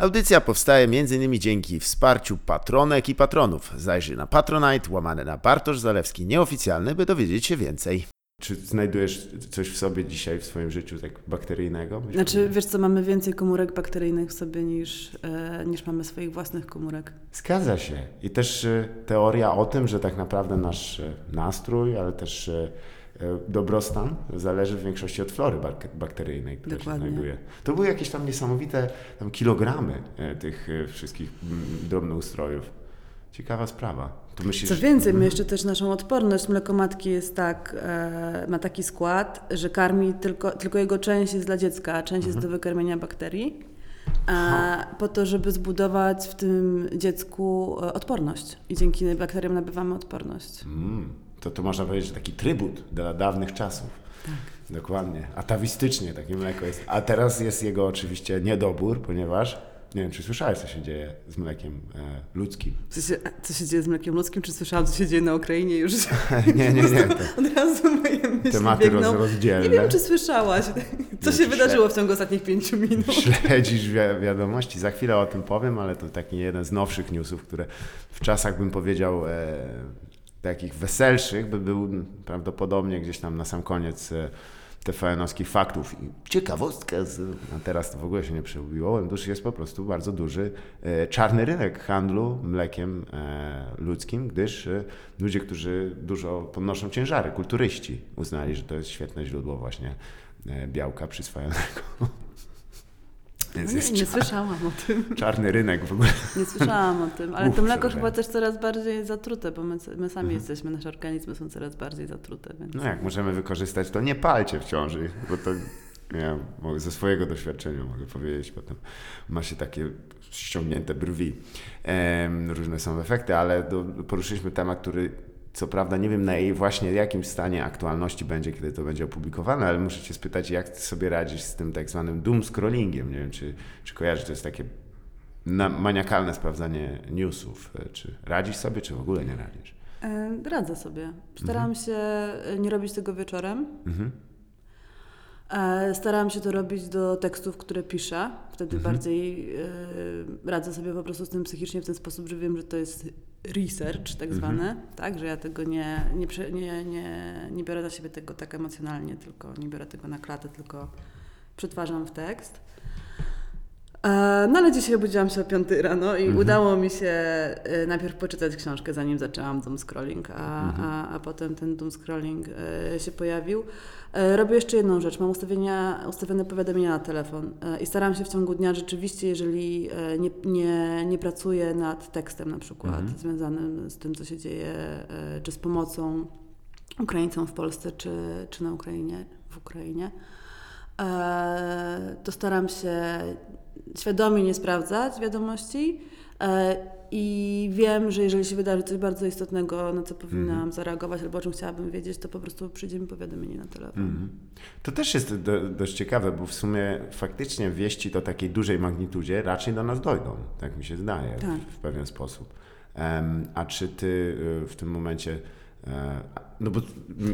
Audycja powstaje m.in. dzięki wsparciu patronek i patronów. Zajrzyj na Patronite, łamane na Bartosz Zalewski nieoficjalny, by dowiedzieć się więcej. Czy znajdujesz coś w sobie dzisiaj, w swoim życiu tak bakteryjnego? Myślę, Znaczy, wiesz co, mamy więcej komórek bakteryjnych w sobie niż, e, niż mamy swoich własnych komórek. Zgadza się. I też e, teoria o tym, że tak naprawdę nasz e, nastrój, ale też e, e, dobrostan zależy w większości od flory bak- bakteryjnej, która Dokładnie. się znajduje. To były jakieś tam niesamowite tam kilogramy e, tych e, wszystkich mm, drobnoustrojów. Ciekawa sprawa. Myślisz, Co więcej, my jeszcze też naszą odporność mleko matki jest tak, e, ma taki skład, że karmi tylko, tylko jego część jest dla dziecka, a część jest do wykarmienia bakterii. A, po to, żeby zbudować w tym dziecku e, odporność. I dzięki bakteriom nabywamy odporność. Mm, to to można powiedzieć, że taki trybut dla dawnych czasów. Tak. Dokładnie. Atawistycznie takie mleko jest. A teraz jest jego oczywiście niedobór, ponieważ nie wiem, czy słyszałeś, co się dzieje z mlekiem e, ludzkim. Sensie, a co się dzieje z mlekiem ludzkim? Czy słyszałam, co się dzieje na Ukrainie? Już nie, nie, nie. Od razu moje myśli tematy biegną. roz, rozdzielne. Nie wiem, czy słyszałaś, co się wydarzyło w ciągu ostatnich pięciu minut. Śledzisz wi- wiadomości. Za chwilę o tym powiem, ale to taki jeden z nowszych newsów, które w czasach bym powiedział e, takich weselszych, by był prawdopodobnie gdzieś tam na sam koniec e, TVN-owskich faktów. I ciekawostka, z, a teraz to w ogóle się nie przebiło, otóż jest po prostu bardzo duży e, czarny rynek handlu mlekiem e, ludzkim, gdyż e, ludzie, którzy dużo podnoszą ciężary, kulturyści, uznali, że to jest świetne źródło właśnie e, białka przyswajanego. Więc Nie, nie słyszałam o tym. czarny rynek w ogóle. Nie słyszałam o tym, ale Uf, to mleko sorry. chyba też coraz bardziej zatrute, bo my, my sami jesteśmy, nasze organizmy są coraz bardziej zatrute. Więc... No jak możemy wykorzystać, to nie palcie w ciąży, bo to ja mogę ze swojego doświadczenia mogę powiedzieć, potem ma się takie ściągnięte brwi. Em, różne są efekty, ale do, poruszyliśmy temat, który co prawda nie wiem na jej właśnie jakim stanie aktualności będzie, kiedy to będzie opublikowane, ale muszę cię spytać, jak ty sobie radzisz z tym tak zwanym doom scrollingiem? Nie wiem, czy, czy kojarzysz, to jest takie maniakalne sprawdzanie newsów. E, Czy radzisz sobie, czy w ogóle nie radzisz? E, Radzę sobie. Staram się e, nie robić tego wieczorem. Mhm. E, Staram się to robić do tekstów, które piszę. Wtedy Mhm. bardziej e, radzę sobie po prostu z tym psychicznie w ten sposób, że wiem, że to jest research tak Mhm. zwany, tak? Że ja tego nie, nie, nie, nie, nie biorę na siebie tego tak emocjonalnie, tylko nie biorę tego na klatę, tylko przetwarzam w tekst. E, No ale dzisiaj obudziłam się o 5 rano i udało mi się e, najpierw poczytać książkę, zanim zaczęłam doom scrolling, a, a, a potem ten doom scrolling e, się pojawił. Robię jeszcze jedną rzecz, mam ustawienia, ustawione powiadomienia na telefon i staram się w ciągu dnia rzeczywiście, jeżeli nie, nie, nie pracuję nad tekstem na przykład związanym z tym, co się dzieje, czy z pomocą Ukraińcom w Polsce, czy, czy na Ukrainie, w Ukrainie, to staram się świadomie nie sprawdzać wiadomości e, i wiem, że jeżeli się wydarzy coś bardzo istotnego, na co powinnam zareagować albo o czym chciałabym wiedzieć, to po prostu przyjdzie mi powiadomienie na telefon. Mhm. To też jest do, dość ciekawe, bo w sumie faktycznie wieści do takiej dużej magnitudzie raczej do nas dojdą, tak mi się zdaje, Tak. w, w pewien sposób. Em, a czy ty y, w tym momencie. e, no bo,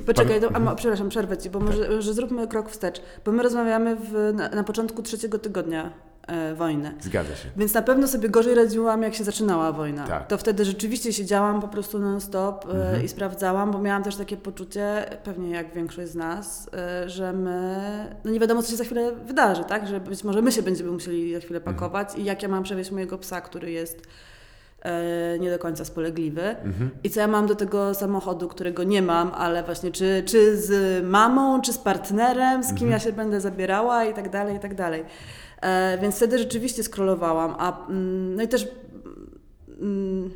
Poczekaj, to, a, mo- przepraszam, przerwę Ci, bo może, może zróbmy krok wstecz, bo my rozmawiamy w, na, na początku trzeciego tygodnia e, wojny. Zgadza się. Więc na pewno sobie gorzej radziłam, jak się zaczynała wojna. Tak. To wtedy rzeczywiście siedziałam po prostu non-stop e, i sprawdzałam, bo miałam też takie poczucie, pewnie jak większość z nas, e, że my, no nie wiadomo, co się za chwilę wydarzy, tak? Że być może my się będziemy musieli za chwilę pakować i jak ja mam przewieźć mojego psa, który jest nie do końca spolegliwy. I co ja mam do tego samochodu, którego nie mam, ale właśnie czy, czy z mamą, czy z partnerem, z kim ja się będę zabierała i tak dalej, i tak dalej. E, więc wtedy rzeczywiście scrollowałam, a mm, no i też mm,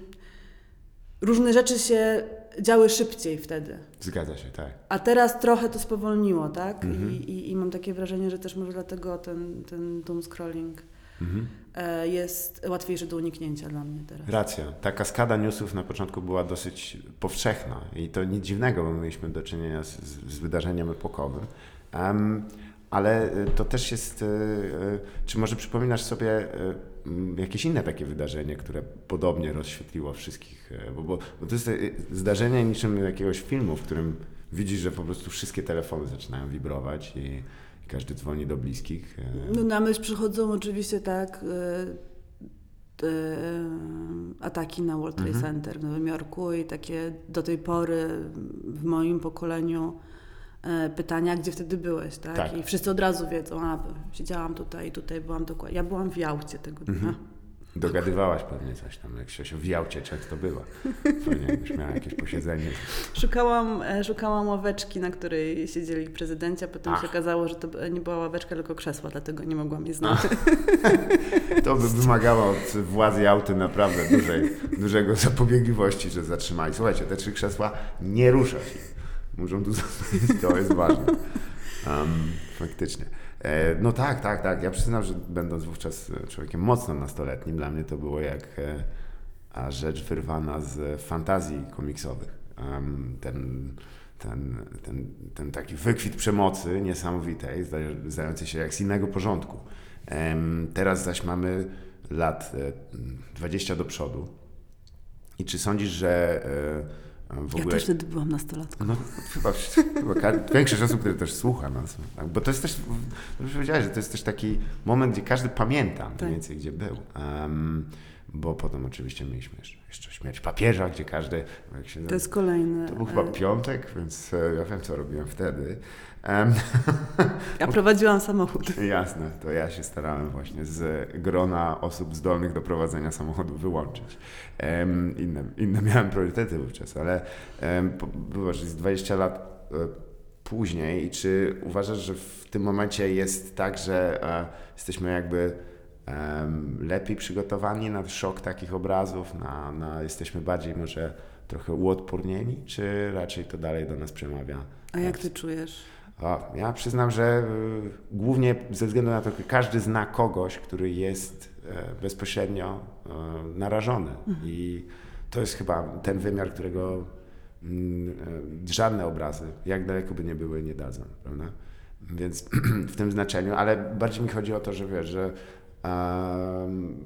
różne rzeczy się działy szybciej wtedy. Zgadza się, tak. A teraz trochę to spowolniło, tak? I, i, I mam takie wrażenie, że też może dlatego ten, ten doom scrolling e, jest łatwiejszy do uniknięcia dla mnie teraz. Racja. Ta kaskada newsów na początku była dosyć powszechna i to nic dziwnego, bo mieliśmy do czynienia z, z, wydarzeniem epokowym. Em, ale y, to też jest. y, y, Czy może przypominasz sobie jakieś inne takie wydarzenie, które podobnie rozświetliło wszystkich? Bo, bo, bo to jest zdarzenie niczym jakiegoś filmu, w którym widzisz, że po prostu wszystkie telefony zaczynają wibrować i, i każdy dzwoni do bliskich. No na myśl przychodzą oczywiście tak ataki na World Trade Mhm. Center w Nowym Jorku i takie do tej pory w moim pokoleniu pytania, gdzie wtedy byłeś, tak? Tak. I wszyscy od razu wiedzą, a siedziałam tutaj, tutaj byłam dokładnie. Ja byłam w Jałcie tego dnia. Mhm. Dogadywałaś pewnie coś tam, jak się w Jałcie często była. Pewnie jakbyś miała jakieś posiedzenie. Szukałam, e, szukałam ławeczki, na której siedzieli prezydenci, a potem Ach. się okazało, że to nie była ławeczka, tylko krzesła, dlatego nie mogłam je znaleźć. To by wymagało od władzy Jałty naprawdę dużej, dużego zapobiegliwości, że zatrzymali. Słuchajcie, te trzy krzesła nie ruszać. Muszą tu zostać, to jest ważne. Um, faktycznie. E, no tak, tak, tak. Ja przyznam, że będąc wówczas e, człowiekiem mocno nastoletnim, dla mnie to było jak e, rzecz wyrwana z fantazji komiksowych. Ten, ten, ten, ten taki wykwit przemocy niesamowitej, zda- zdający się jak z innego porządku. Teraz zaś mamy lat e, 20 do przodu. I czy sądzisz, że w Ja ogóle... też wtedy byłam nastolatką. No chyba, chyba większość osób, które też słucha nas, tak? bo to jest też, dobrze powiedziałeś, że to jest też taki moment, gdzie każdy pamięta mniej Tak. więcej, gdzie był. Em, bo potem oczywiście mieliśmy jeszcze, jeszcze śmierć papieża, gdzie każdy, To jest kolejny. to był chyba e, piątek, więc e, ja wiem, co robiłem wtedy. Ja prowadziłam samochód. Jasne, to ja się starałem właśnie z grona osób zdolnych do prowadzenia samochodu wyłączyć. Inne, inne miałem priorytety wówczas, ale um, było, że jest 20 lat e, później i czy uważasz, że w tym momencie jest tak, że e, jesteśmy jakby lepiej przygotowani na szok takich obrazów, na, na, jesteśmy bardziej może trochę uodpornieni, czy raczej to dalej do nas przemawia? A jak ty czujesz? O, ja przyznam, że y, głównie ze względu na to, że każdy zna kogoś, który jest e, bezpośrednio e, narażony. I to jest chyba ten wymiar, którego mm, e, żadne obrazy, jak daleko by nie były, nie dadzą, prawda? Więc w tym znaczeniu, ale bardziej mi chodzi o to, że wiesz, że em,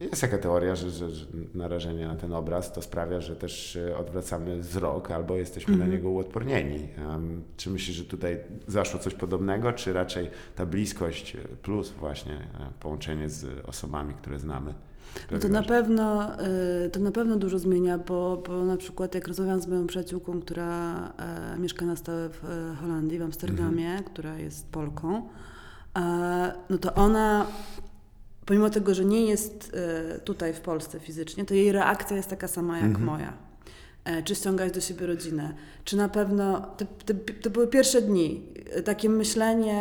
jest taka teoria, że, że, że narażenie na ten obraz to sprawia, że też e, odwracamy wzrok albo jesteśmy na niego uodpornieni. Em, czy myślisz, że tutaj zaszło coś podobnego, czy raczej ta bliskość e, plus właśnie e, połączenie z osobami, które znamy? No to na pewno, to na pewno dużo zmienia, bo, bo na przykład jak rozmawiam z moją przyjaciółką, która mieszka na stałe w Holandii, w Amsterdamie, która jest Polką, no to ona, pomimo tego, że nie jest e, tutaj w Polsce fizycznie, to jej reakcja jest taka sama jak Mhm. moja. E, Czy ściągać do siebie rodzinę? Czy na pewno, to, były pierwsze dni, e, takie myślenie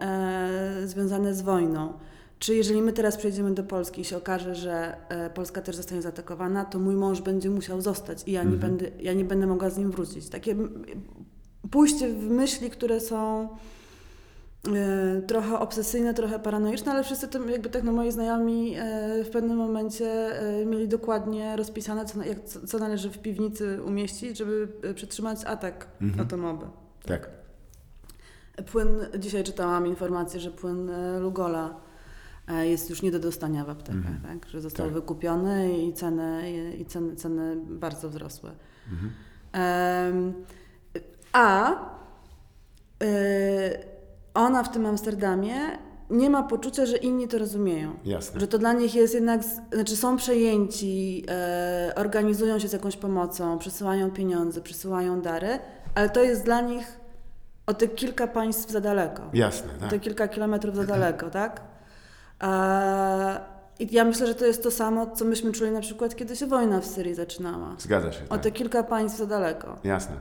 e, związane z wojną. Czy jeżeli my teraz przejdziemy do Polski i się okaże, że Polska też zostanie zaatakowana, to mój mąż będzie musiał zostać i ja, nie, Mhm. będę, ja nie będę mogła z nim wrócić. Takie pójście w myśli, które są trochę obsesyjne, trochę paranoiczne, ale wszyscy to jakby tak no moi znajomi e, w pewnym momencie e, mieli dokładnie rozpisane, co, jak, co, należy w piwnicy umieścić, żeby e, przetrzymać atak Mhm. atomowy. Tak. Płyn, dzisiaj czytałam informację, że płyn e, Lugola e, jest już nie do dostania w aptekach, Mhm. tak? że został Tak. wykupiony i ceny, i ceny, ceny bardzo wzrosły. Mhm. Em, a y, ona w tym Amsterdamie nie ma poczucia, że inni to rozumieją. Jasne. Że to dla nich jest jednak, znaczy są przejęci, e, organizują się z jakąś pomocą, przesyłają pieniądze, przesyłają dary, ale to jest dla nich o te kilka państw za daleko. Jasne, O tak. te kilka kilometrów za daleko, tak? E, I ja myślę, że to jest to samo, co myśmy czuli na przykład, kiedy się wojna w Syrii zaczynała. Zgadza się. O Tak. te kilka państw za daleko. Jasne.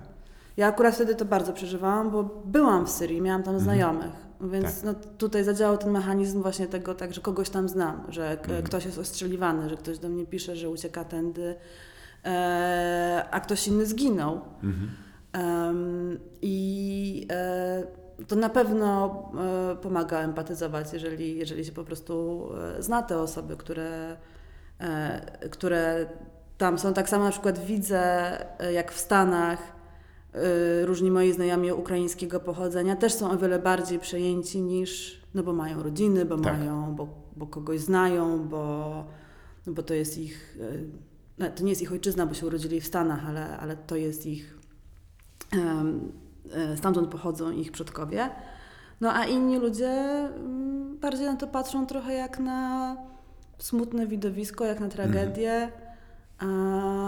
Ja akurat wtedy to bardzo przeżywałam, bo byłam w Syrii, miałam tam znajomych, więc Tak. no, tutaj zadziałał ten mechanizm właśnie tego, tak, że kogoś tam znam, że Mhm. ktoś jest ostrzeliwany, że ktoś do mnie pisze, że ucieka tędy, e, a ktoś inny zginął. Mhm. Em, I e, to na pewno e, pomaga empatyzować, jeżeli, jeżeli się po prostu e, zna te osoby, które, e, które tam są. Tak samo na przykład widzę, e, jak w Stanach różni moi znajomi ukraińskiego pochodzenia też są o wiele bardziej przejęci niż, no bo mają rodziny, bo Tak. mają, bo, bo kogoś znają, bo, no bo to jest ich, e, no, to nie jest ich ojczyzna, bo się urodzili w Stanach, ale, ale to jest ich e, Stamtąd pochodzą ich przodkowie. No a inni ludzie mm, bardziej na to patrzą trochę jak na smutne widowisko, jak na tragedię, a,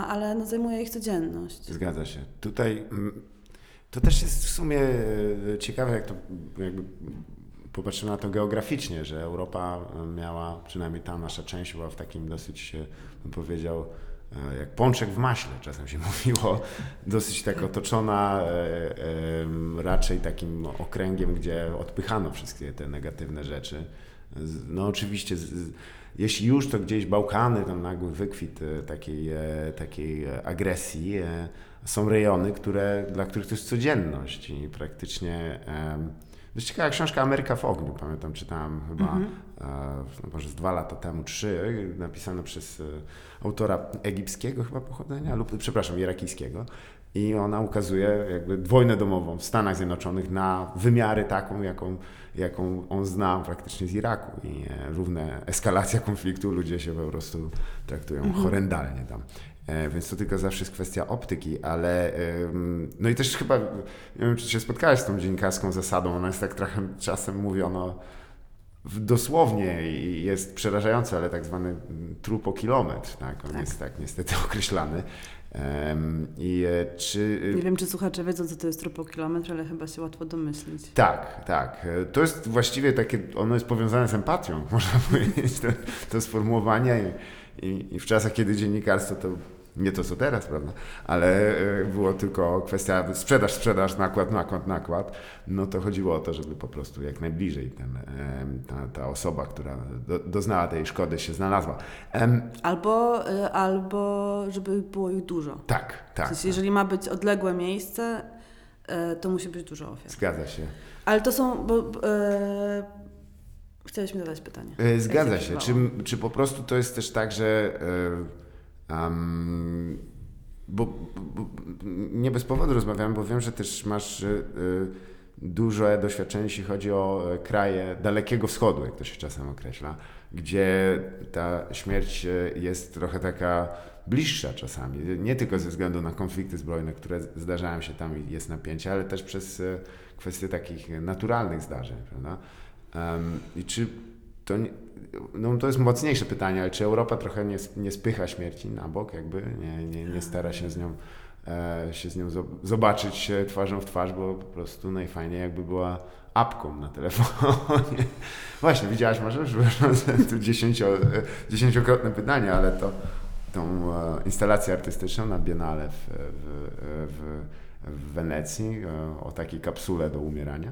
ale no, zajmuje ich codzienność. Zgadza się. Tutaj mm, to też jest w sumie e, ciekawe, jak to jakby popatrzymy na to geograficznie, że Europa miała, przynajmniej ta nasza część była w takim dosyć, e, bym powiedział, e, jak pączek w maśle, czasem się mówiło, dosyć tak otoczona e, raczej takim okręgiem, gdzie odpychano wszystkie te negatywne rzeczy. No oczywiście, z, jeśli już, to gdzieś Bałkany, tam nagły wykwit e, takiej, e, takiej e, agresji. Są rejony, które, dla których to jest codzienność i praktycznie... Dość ciekawa książka Ameryka w ogniu, pamiętam, czytałem chyba e, no może z dwa lata temu, trzy, napisane przez autora egipskiego chyba pochodzenia, lub przepraszam, irakijskiego. I ona ukazuje jakby wojnę domową w Stanach Zjednoczonych na wymiary taką, jaką, jaką on zna praktycznie z Iraku. I e, równe eskalacja konfliktu, ludzie się po prostu traktują horrendalnie tam. E, Więc to tylko zawsze jest kwestia optyki, ale no i też chyba, nie wiem czy się spotkałeś z tą dziennikarską zasadą, ona jest tak trochę czasem mówiono dosłownie i jest przerażające, ale tak zwany mm, trup o kilometr, tak, on Tak. jest tak niestety określany. I e, czy... Nie wiem, czy słuchacze wiedzą, co to jest tropokilometr, ale chyba się łatwo domyślić. Tak, tak. E, To jest właściwie takie, ono jest powiązane z empatią, można powiedzieć, to, to sformułowanie i, i w czasach, kiedy dziennikarstwo to nie to co teraz, prawda, ale e, było tylko kwestia sprzedaż, sprzedaż, nakład, nakład, nakład, no to chodziło o to, żeby po prostu jak najbliżej ten, em, ta, ta osoba, która do, doznała tej szkody się znalazła. Albo, y, albo żeby było ich dużo. tak, W tak, sensie, jeżeli ma być odległe miejsce, to musi być dużo ofiar. zgadza się. Ale to są. Bo, bo, e, chciałeś mi zadać pytanie. E, Zgadza się. Czy, czy po prostu to jest też tak, że. e, em, bo, bo nie bez powodu rozmawiam, bo wiem, że też masz e, e, duże doświadczenie, jeśli chodzi o e, kraje Dalekiego Wschodu, jak to się czasem określa, gdzie ta śmierć e, jest trochę taka bliższa czasami. Nie tylko ze względu na konflikty zbrojne, które zdarzają się tam i jest napięcie, ale też przez kwestie takich naturalnych zdarzeń, prawda? Em, I czy to nie, no to jest mocniejsze pytanie, ale czy Europa trochę nie, nie spycha śmierci na bok, jakby nie, nie, nie stara się z nią, e, się z nią zo- zobaczyć twarzą w twarz, bo po prostu najfajniej jakby była apką na telefonie. Właśnie, widziałaś może, że tu dziesięcio, e, dziesięciokrotne pytanie, ale to tą e, instalację artystyczną na Biennale w, w, w, w Wenecji o takiej kapsule do umierania,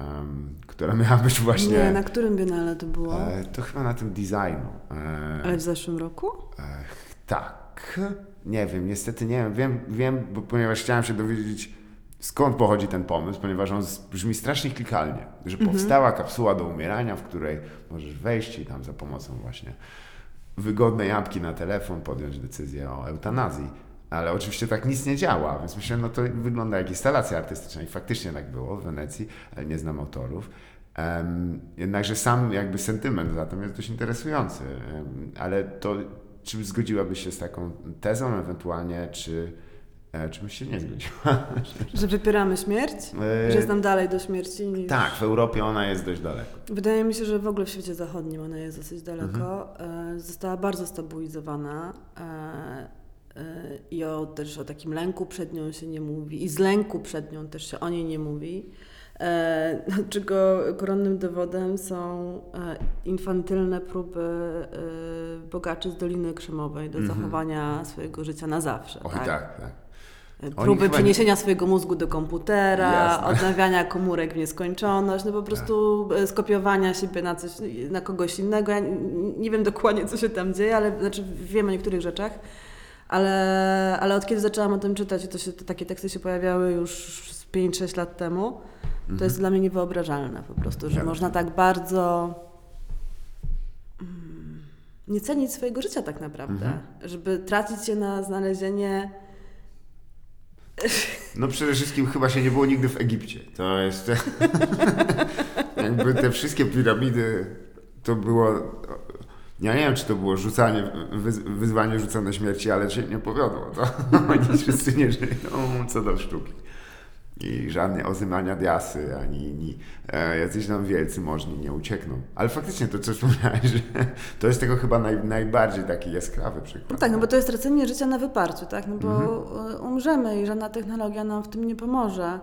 em, która miała być właśnie... Nie, na którym biennale to było? E, to chyba na tym designu. E, Ale w zeszłym roku? e, tak. Nie wiem, niestety nie wiem. Wiem, wiem bo, ponieważ chciałem się dowiedzieć, skąd pochodzi ten pomysł, ponieważ on brzmi strasznie klikalnie. Że powstała kapsuła do umierania, w której możesz wejść i tam za pomocą właśnie wygodnej apki na telefon podjąć decyzję o eutanazji. Ale oczywiście tak nic nie działa, więc myślę, no to wygląda jak instalacja artystyczna i faktycznie tak było w Wenecji, ale nie znam autorów. Em, jednakże sam jakby sentyment za tym jest dość interesujący. Em, ale to, czy zgodziłabyś się z taką tezą ewentualnie, czy, e, czy byś się nie zgodziła? Że wypieramy śmierć? E, Że jest nam dalej do śmierci niż... Tak, w Europie ona jest dość daleko. Wydaje mi się, że w ogóle w świecie zachodnim ona jest dosyć daleko. Mhm. E, Została bardzo stabilizowana e, i o, też o takim lęku przed nią się nie mówi i z lęku przed nią też się o niej nie mówi. E, no, czego koronnym dowodem są e, infantylne próby e, bogaczy z Doliny Krzemowej do Mhm. zachowania swojego życia na zawsze. Oj, tak, tak. Oni Próby chyba- przeniesienia swojego mózgu do komputera, Jasne. odnawiania komórek w nieskończoność, no po prostu e, skopiowania siebie na coś, na kogoś innego. Ja nie wiem dokładnie, co się tam dzieje, ale znaczy wiem o niektórych rzeczach, ale, ale od kiedy zaczęłam o tym czytać i to się, to takie teksty się pojawiały już z 5-6 lat temu, to jest dla mnie niewyobrażalne po prostu, że Mhm. Ja można tak bardzo mm, nie cenić swojego życia tak naprawdę, Mhm. żeby tracić się na znalezienie No przede wszystkim chyba się nie było nigdy w Egipcie. To jest jakby te wszystkie piramidy to było. Ja nie wiem, czy to było rzucanie, wyz, wyzwanie rzucone śmierci, ale się nie powiodło. To oni wszyscy nie żyją co do sztuki. I żadne ozymania diasy, ani inni e, jacyś tam wielcy możni nie uciekną. Ale faktycznie to, co wspomniałeś, że to jest tego chyba naj, najbardziej taki jaskrawy przykład. No tak, no bo to jest tracenie życia na wyparciu, tak? No bo e, umrzemy i żadna technologia nam w tym nie pomoże.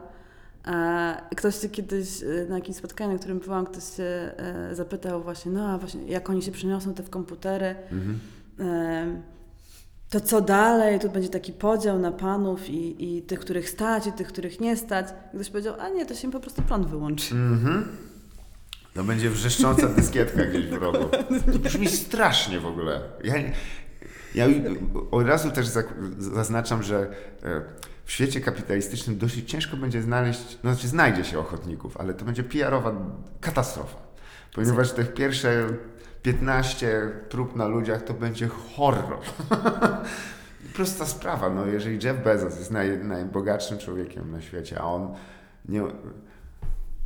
Ktoś się kiedyś e, na jakimś spotkaniu, na którym byłam, ktoś się e, zapytał właśnie, no a właśnie jak oni się przeniosą te w komputery, Mhm. to co dalej? Tu będzie taki podział na panów i, i tych, których stać i tych, których nie stać. Ktoś powiedział, a nie, to się po prostu prąd wyłączy. Mhm. To będzie wrzeszcząca dyskietka gdzieś w rogu. To brzmi strasznie w ogóle. Ja, ja od razu też zaznaczam, że e, w świecie kapitalistycznym dosyć ciężko będzie znaleźć, no znaczy znajdzie się ochotników, ale to będzie PR-owa katastrofa. Ponieważ te pierwsze 15 prób na ludziach to będzie horror. Prosta sprawa, no jeżeli Jeff Bezos jest naj, najbogatszym człowiekiem na świecie, a on nie,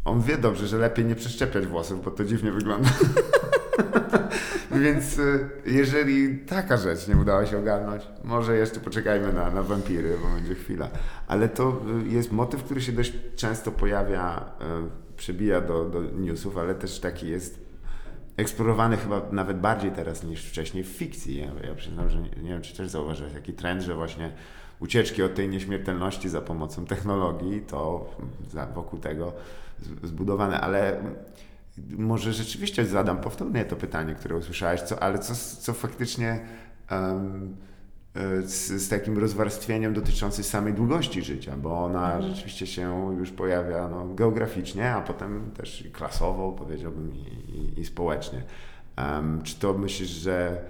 on wie dobrze, że lepiej nie przeszczepiać włosów, bo to dziwnie wygląda. Więc y, jeżeli taka rzecz nie udało się ogarnąć, może jeszcze poczekajmy na, na wampiry, bo będzie chwila. Ale to y, jest motyw, który się dość często pojawia, y, przebija do, do newsów, ale też taki jest eksplorowany chyba nawet bardziej teraz niż wcześniej w fikcji. Ja, ja przyznam, że nie, nie wiem, czy też zauważyłeś taki trend, że właśnie ucieczki od tej nieśmiertelności za pomocą technologii, to wokół tego zbudowane, ale może rzeczywiście zadam powtórnie to pytanie, które usłyszałeś, co, ale co, co faktycznie e, z, z takim rozwarstwieniem dotyczącym samej długości życia, bo ona rzeczywiście się już pojawia no, geograficznie, a potem też klasowo, powiedziałbym, i, i, i społecznie. Em, czy to myślisz, że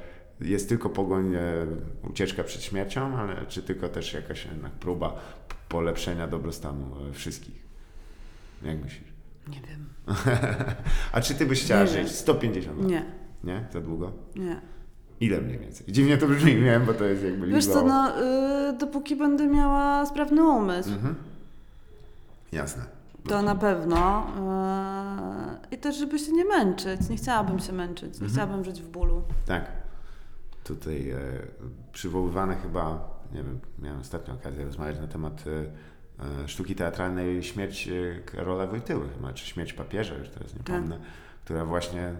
jest tylko pogoń, e, ucieczka przed śmiercią, ale czy tylko też jakaś jednak próba polepszenia dobrostanu e, wszystkich? Jak myślisz? Nie wiem. A czy ty byś chciała Nie żyć wiem. 150 lat? Nie, Nie? Za długo? nie. Ile mniej więcej? Dziwnie to brzmi, wiem, bo to jest jakby Wiesz liczba... co, no, y, dopóki będę miała sprawny umysł, Mhm. Jasne. to na pewno. y, I też, żeby się nie męczyć. Nie chciałabym się męczyć. Nie Mhm. chciałabym żyć w bólu. Tak. Tutaj e, przywoływane chyba, nie wiem, miałem ostatnią okazję rozmawiać na temat e, sztuki teatralnej Śmierć e, Karola Wojtyły, chyba, czy Śmierć papieża, już teraz nie Tak. pomnę, która właśnie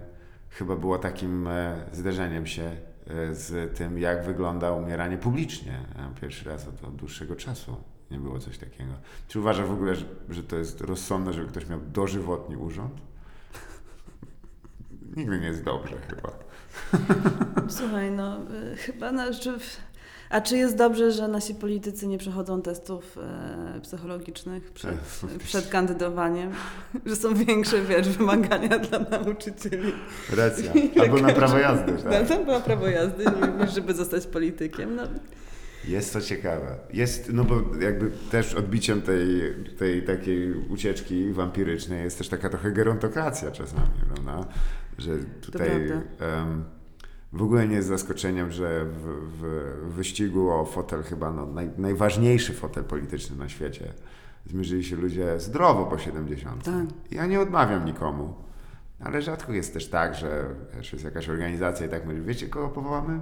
chyba było takim e, zderzeniem się e, z tym, jak wygląda umieranie publicznie. Pierwszy raz od, od dłuższego czasu nie było coś takiego. Czy uważasz w ogóle, że, że to jest rozsądne, żeby ktoś miał dożywotni urząd? Nigdy nie jest dobrze chyba. Słuchaj, no chyba na, czy, A czy jest dobrze, że nasi politycy nie przechodzą testów e, psychologicznych przed, przed kandydowaniem? Że są większe, wiesz, wymagania dla nauczycieli. Racja. Albo na prawo jazdy. Tak? Tak, na prawo jazdy, niż żeby zostać politykiem. No, Jest to ciekawe. Jest, no bo jakby też odbiciem tej, tej takiej ucieczki wampirycznej jest też taka trochę gerontokracja czasami, prawda? Że tutaj prawda. em, w ogóle nie jest zaskoczeniem, że w, w wyścigu o fotel chyba no, naj, najważniejszy fotel polityczny na świecie zmierzyli się ludzie zdrowo po 70. Tak. Ja nie odmawiam nikomu. Ale rzadko jest też tak, że wiesz, jest jakaś organizacja i tak mówi, wiecie kogo powołamy?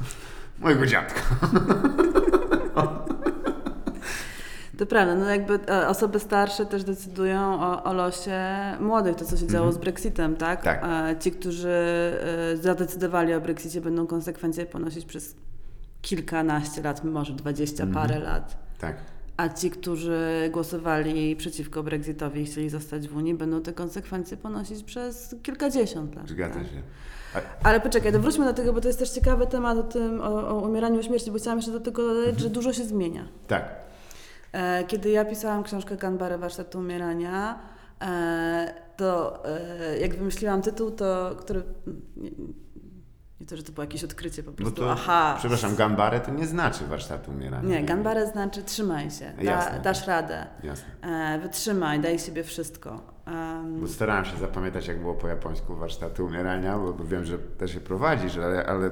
Mojego dziadka. To prawda, no jakby e, osoby starsze też decydują o, o losie młodych, to co się działo z Brexitem, tak? Tak. E, Ci, którzy e, zadecydowali o Brexicie będą konsekwencje ponosić przez kilkanaście lat, może dwadzieścia parę lat. Tak. A ci, którzy głosowali przeciwko Brexitowi i chcieli zostać w Unii, będą te konsekwencje ponosić przez kilkadziesiąt lat. Zgadza tak? się. Ale poczekaj, to wróćmy do tego, bo to jest też ciekawy temat o tym, o, o umieraniu i śmierci, bo chciałam jeszcze do tego dodać, że dużo się zmienia. Tak. E, Kiedy ja pisałam książkę Ganbare Warsztatu Umierania, e, to e, jak wymyśliłam tytuł, to który... Nie, to, że to było jakieś odkrycie po Bo prostu, to, aha. przepraszam, gambare to nie znaczy warsztatu umierania. Nie, Ganbare znaczy trzymaj się, da, Jasne. dasz radę, Jasne. e, wytrzymaj, daj siebie wszystko. Em, Bo starałem się zapamiętać, jak było po japońsku warsztatu umierania, bo, bo wiem, że też się prowadzisz, ale, ale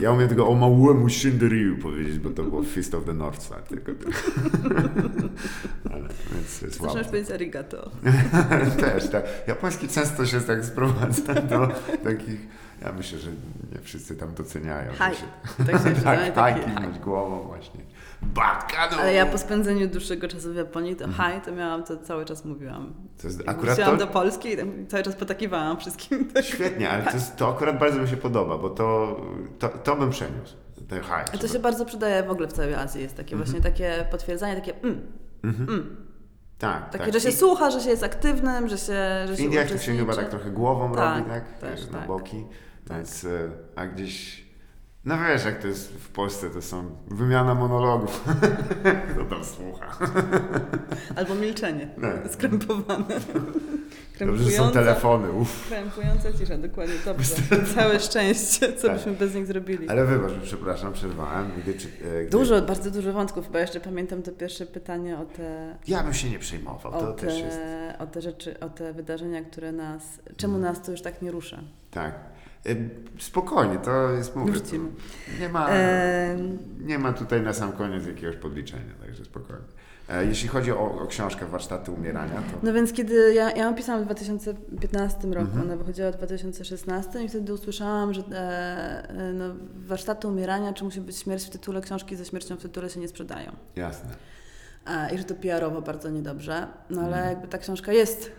ja umiem tego o małemu Shinderyu powiedzieć, bo to było Fist of the North Star tylko. tylko. ale, więc jest Zaczynasz łatwo. powiedzieć arigato. Też, tak. Japoński często się tak sprowadza do takich Ja myślę, że nie wszyscy tam doceniają. Haj. się- Tak się tak, głową właśnie. Babka, no! Ale ja po spędzeniu dłuższego czasu w Japonii, to Mhm. haj, to miałam, to cały czas mówiłam. To jest akurat Wróciłam to, do Polski i cały czas potakiwałam wszystkim. Tak. Świetnie, ale to, jest, to akurat bardzo mi się podoba, bo to, to, to bym przeniósł. Ten high. A to się bardzo przydaje w ogóle w całej Azji. Jest takie Mhm. właśnie takie potwierdzanie, takie mm, mm. Tak, Takie, tak. że się I- słucha, że się jest aktywnym, że się że W Indiach to się chyba tak trochę głową Tak, robi, tak? też, na tak. boki. Tak. Więc, e, a gdzieś... No wiesz, jak to jest w Polsce, to są wymiana monologów. Kto tam słucha? Albo milczenie, Tak. skrępowane. Dobrze, że są telefony, uff. Krępująca cisza, dokładnie, dobrze. Całe szczęście, co Tak. byśmy bez nich zrobili. Ale wybacz, przepraszam, przerwałem. Gdy, czy- e, gdy... Dużo, bardzo dużo wątków, bo jeszcze pamiętam to pierwsze pytanie o te, Ja bym się nie przejmował, to o też jest... te, o te rzeczy, o te wydarzenia, które nas, czemu nas to już tak nie rusza. Tak. E, Spokojnie, to jest mówię. To Nie ma, Em, nie ma tutaj na sam koniec jakiegoś podliczenia, także spokojnie. E, Jeśli chodzi o, o książkę Warsztaty Umierania, to No więc kiedy ja, ja ją pisałam w 2015 roku, Mhm. ona wychodziła w 2016 i wtedy usłyszałam, że e, e, no, warsztaty umierania, czy musi być śmierć w tytule, książki ze śmiercią w tytule się nie sprzedają. jasne. E, I że to PR-owo bardzo niedobrze. No ale Mhm. jakby ta książka jest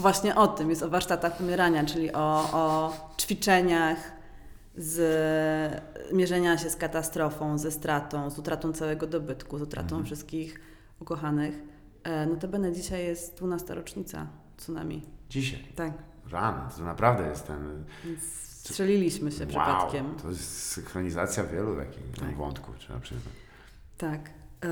właśnie o tym, jest o warsztatach umierania, czyli o, o ćwiczeniach z mierzenia się z katastrofą, ze stratą, z utratą całego dobytku, z utratą Mhm. wszystkich ukochanych. E, Notabene dzisiaj jest 12 rocznica tsunami. Dzisiaj. Tak, Rano, to naprawdę jest ten... strzeliliśmy się wow, przypadkiem. to jest synchronizacja wielu takich Tak. wątków, trzeba przyznać. Tak. E,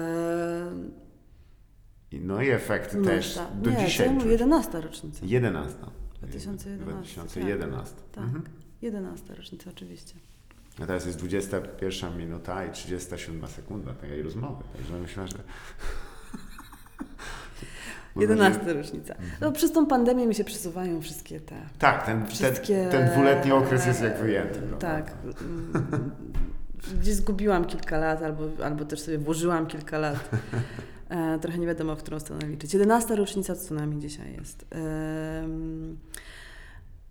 no i efekty też 12. do nie, dzisiaj. czuć. 11 rocznica. 11. 2011, 2011. Tak, Mhm. 11 rocznica oczywiście. A teraz jest 21 minuta i 37 sekunda tej rozmowy, także myślę, że... Mam 11 nadzieję- rocznica. No, przez tą pandemię mi się przesuwają wszystkie te. Tak, ten, ten, Wszystkie... ten dwuletni okres jest jak wyjęty. prawda? Tak. Mm, Gdzieś zgubiłam kilka lat, albo, albo też sobie włożyłam kilka lat. E, trochę nie wiadomo, w którą stronę liczyć. 11 rocznica tsunami dzisiaj jest.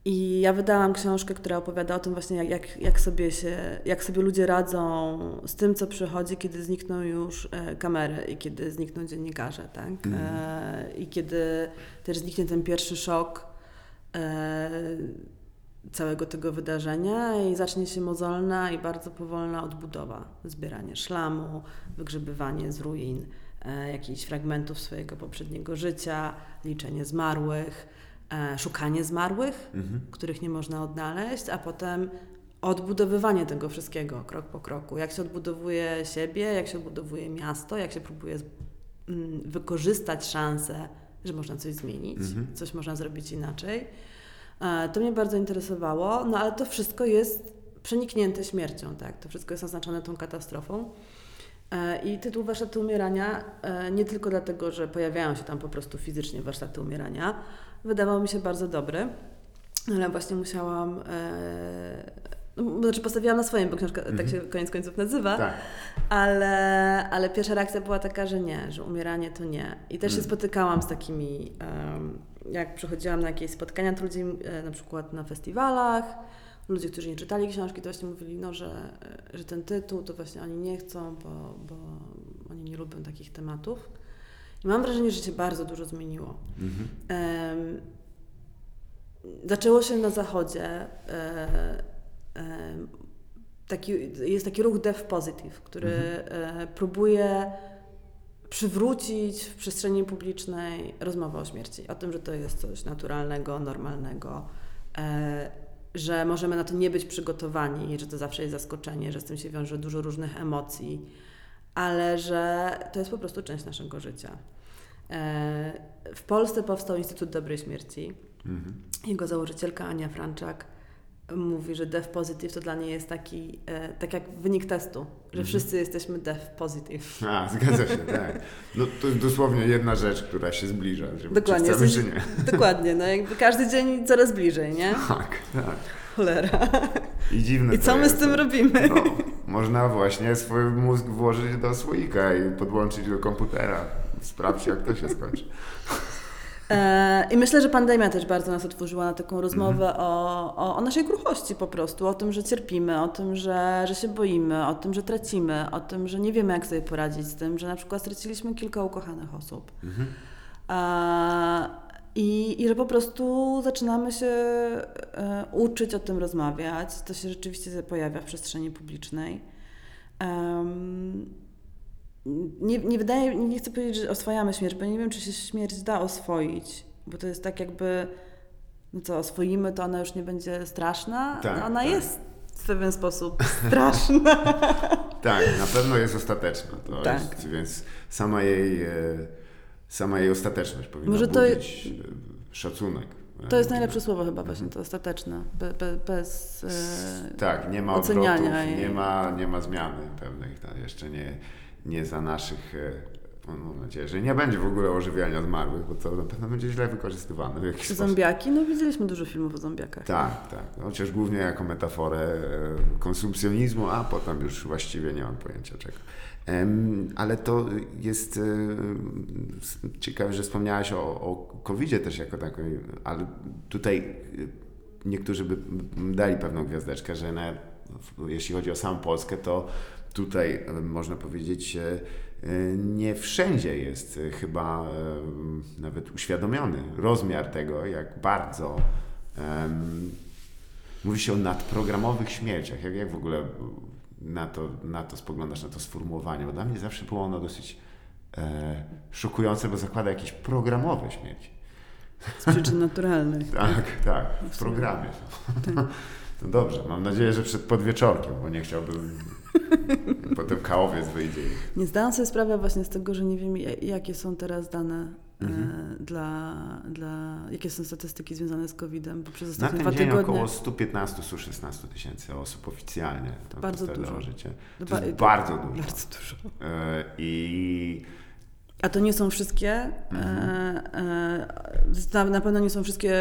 I ja wydałam książkę, która opowiada o tym właśnie, jak, jak, jak, sobie się, jak sobie ludzie radzą z tym, co przychodzi, kiedy znikną już e, kamery i kiedy znikną dziennikarze, tak? E, I kiedy też zniknie ten pierwszy szok całego tego wydarzenia i zacznie się mozolna i bardzo powolna odbudowa. Zbieranie szlamu, wygrzebywanie z ruin, jakichś fragmentów swojego poprzedniego życia, liczenie zmarłych, e, szukanie zmarłych, Mhm. których nie można odnaleźć, a potem odbudowywanie tego wszystkiego krok po kroku. Jak się odbudowuje siebie, jak się odbudowuje miasto, jak się próbuje mm, wykorzystać szansę, że można coś zmienić, Mhm. coś można zrobić inaczej. E, To mnie bardzo interesowało, no ale to wszystko jest przeniknięte śmiercią, tak? To wszystko jest oznaczone tą katastrofą. E, I tytuł Warsztaty Umierania, e, nie tylko dlatego, że pojawiają się tam po prostu fizycznie warsztaty umierania, wydawał mi się bardzo dobry, ale właśnie musiałam, e, no, znaczy postawiłam na swoim, bo książka tak Mhm. się koniec końców nazywa, Tak. ale, ale pierwsza reakcja była taka, że nie, że umieranie to nie. I też się Mm. spotykałam z takimi, em, jak przychodziłam na jakieś spotkania, e, na przykład na festiwalach, ludzie, którzy nie czytali książki, to właśnie mówili, no, że, że ten tytuł to właśnie oni nie chcą, bo, bo oni nie lubią takich tematów. I mam wrażenie, że się bardzo dużo zmieniło. Mhm. Zaczęło się na zachodzie. E, em, taki, jest taki ruch Dev Positive, który e, próbuje przywrócić w przestrzeni publicznej rozmowę o śmierci, o tym, że to jest coś naturalnego, normalnego, e, że możemy na to nie być przygotowani, że to zawsze jest zaskoczenie, że z tym się wiąże dużo różnych emocji, ale że to jest po prostu część naszego życia. E, W Polsce powstał Instytut Dobrej Śmierci. Mhm. Jego założycielka Ania Franczak mówi, że dev positive to dla niej jest taki, e, tak jak wynik testu, że Mhm. wszyscy jesteśmy dev positive. A, zgadza się, tak. No to jest dosłownie jedna rzecz, która się zbliża, że Dokładnie, chcemy, jesteś-. Dokładnie, no jakby każdy dzień coraz bliżej, nie? Tak, tak. Cholera. I dziwne I co my z jest. tym robimy? No, można właśnie swój mózg włożyć do słoika i podłączyć do komputera. Sprawdź, jak to się skończy. E, I myślę, że pandemia też bardzo nas otworzyła na taką rozmowę o, o, o naszej kruchości po prostu, o tym, że cierpimy, o tym, że, że się boimy, o tym, że tracimy, o tym, że nie wiemy, jak sobie poradzić z tym, że na przykład straciliśmy kilka ukochanych osób. E, i, I że po prostu zaczynamy się e, uczyć o tym rozmawiać. To się rzeczywiście pojawia w przestrzeni publicznej. Em, nie, nie wydaje, nie chcę powiedzieć, że oswajamy śmierć, bo nie wiem, czy się śmierć da oswoić, bo to jest tak jakby, no co, oswoimy, to ona już nie będzie straszna. Tak, ona tak. jest w pewien sposób straszna. Tak, na pewno jest ostateczna. To Tak. jest, więc sama jej, e, sama jej ostateczność powinna Może to budzić e, szacunek. To jest najlepsze słowo chyba właśnie, to ostateczne, be, be, bez... e, Tak, nie ma oceniania odwrotów, i- nie ma, nie ma zmiany pewnych. To jeszcze nie, nie za naszych... e, Mam nadzieję, że nie będzie w ogóle ożywiania zmarłych, bo to na pewno będzie źle wykorzystywane w jakiś. Zombiaki? No widzieliśmy dużo filmów o zombiakach. Tak, tak. No, Chociaż głównie jako metaforę e, konsumpcjonizmu, a potem już właściwie nie mam pojęcia czego. Ale to jest e, ciekawe, że wspomniałaś o, o COVID-zie też jako takiej, ale tutaj niektórzy by dali pewną gwiazdeczkę, że na, jeśli chodzi o samą Polskę, to tutaj można powiedzieć e, nie wszędzie jest e, chyba e, nawet uświadomiony rozmiar tego, jak bardzo em, mówi się o nadprogramowych śmierciach. Jak, jak w ogóle na to, na to spoglądasz, na to sformułowanie? Bo dla mnie zawsze było ono dosyć e, szokujące, bo zakłada jakieś programowe śmierci. Z przyczyn naturalnych. Tak, tak, w programie. To dobrze, mam nadzieję, że przed podwieczorkiem, bo nie chciałbym. Potem kałowiec wyjdzie. Nie zdałam sobie sprawy właśnie z tego, że nie wiem, ja- jakie są teraz dane Mhm. e, dla, dla... Jakie są statystyki związane z COVID-em, bo przez Na ostatnie ten dwa dzień tygodnie... około 115-116 tysięcy osób oficjalnie tam Bardzo dużo. życie. To Dwa- jest bardzo dużo. Bardzo dużo. E, I A to nie są wszystkie, Mhm. e, e, na, pewno nie są wszystkie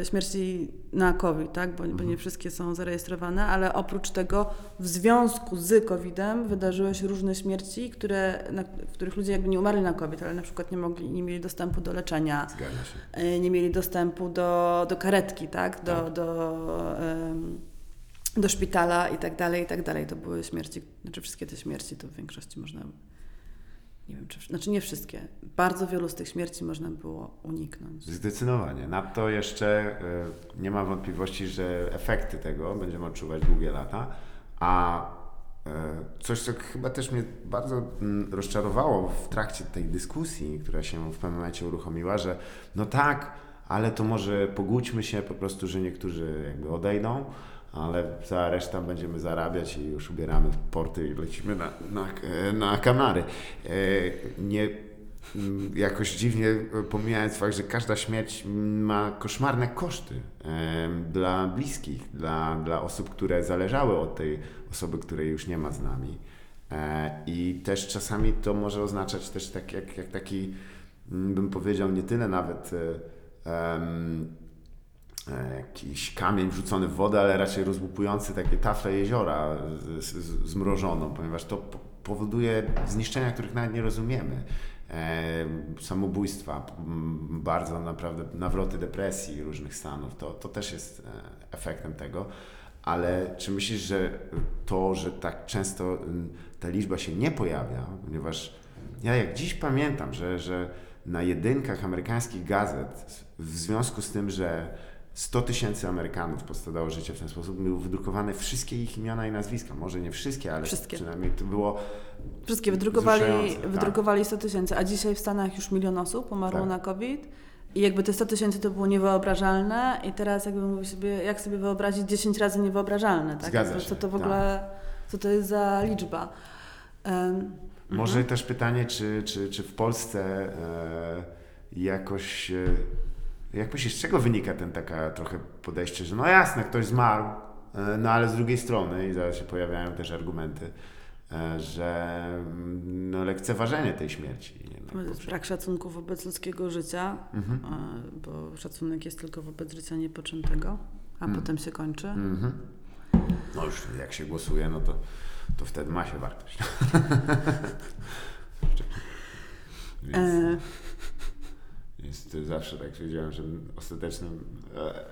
e, śmierci na COVID, tak? bo, bo Mhm. nie wszystkie są zarejestrowane, ale oprócz tego w związku z COVID-em wydarzyły się różne śmierci, które, na, w których ludzie jakby nie umarli na COVID, ale na przykład nie mogli, nie mieli dostępu do leczenia, nie mieli dostępu do, do karetki, tak? Do, Tak. Do, do szpitala i tak dalej, i tak dalej. To były śmierci, znaczy wszystkie te śmierci to w większości można, nie wiem, czy, znaczy nie wszystkie, bardzo wielu z tych śmierci można było uniknąć. Zdecydowanie. Nadto jeszcze y, nie ma wątpliwości, że efekty tego będziemy odczuwać długie lata, a y, coś, co chyba też mnie bardzo mm, rozczarowało w trakcie tej dyskusji, która się w pewnym momencie uruchomiła, że no tak, ale to może pogódźmy się po prostu, że niektórzy jakby odejdą, ale cała reszta będziemy zarabiać i już ubieramy porty i lecimy na, na, na Kanary. E, Nie Mm, jakoś dziwnie e, pomijając fakt, że każda śmierć ma koszmarne koszty em, dla bliskich, dla, dla osób, które zależały od tej osoby, której już nie ma z nami. E, I też czasami to może oznaczać też tak jak, jak taki, mm, bym powiedział, nie tyle nawet e, e, jakiś kamień wrzucony w wodę, ale raczej rozłupujący takie tafle jeziora zmrożoną, ponieważ to po- powoduje zniszczenia, których nawet nie rozumiemy. E, samobójstwa, bardzo naprawdę nawroty depresji różnych stanów, to, to też jest e, efektem tego. Ale czy myślisz, że to, że tak często ta liczba się nie pojawia, ponieważ ja jak dziś pamiętam, że, że na jedynkach amerykańskich gazet w związku z tym, że 100 tysięcy Amerykanów postadało życie w ten sposób, były wydrukowane wszystkie ich imiona i nazwiska. Może nie wszystkie, ale Wszystkie. przynajmniej to było Wszystkie wydrukowali, tak. wydrukowali 100 tysięcy, a dzisiaj w Stanach już milion osób umarło Tak. na COVID. I jakby te 100 tysięcy to było niewyobrażalne i teraz jakby mówi sobie, jak sobie wyobrazić 10 razy niewyobrażalne, tak? Zgadza się, Co to w tak. ogóle, co to jest za liczba? Em, Może też pytanie, czy, czy, czy w Polsce e, jakoś, e, jak myślisz, z czego wynika ten taka trochę podejście, że no jasne, ktoś zmarł, e, no ale z drugiej strony, i zaraz się pojawiają też argumenty, e, że mm, no, lekceważenie tej śmierci. Brak szacunku wobec ludzkiego życia, Mhm. e, bo szacunek jest tylko wobec życia niepoczętego, a Mm. potem się kończy. Mhm. No już jak się głosuje, no to, to wtedy ma się wartość. Więc, E, Jest zawsze tak wiedziałem, że ostatecznym e, e,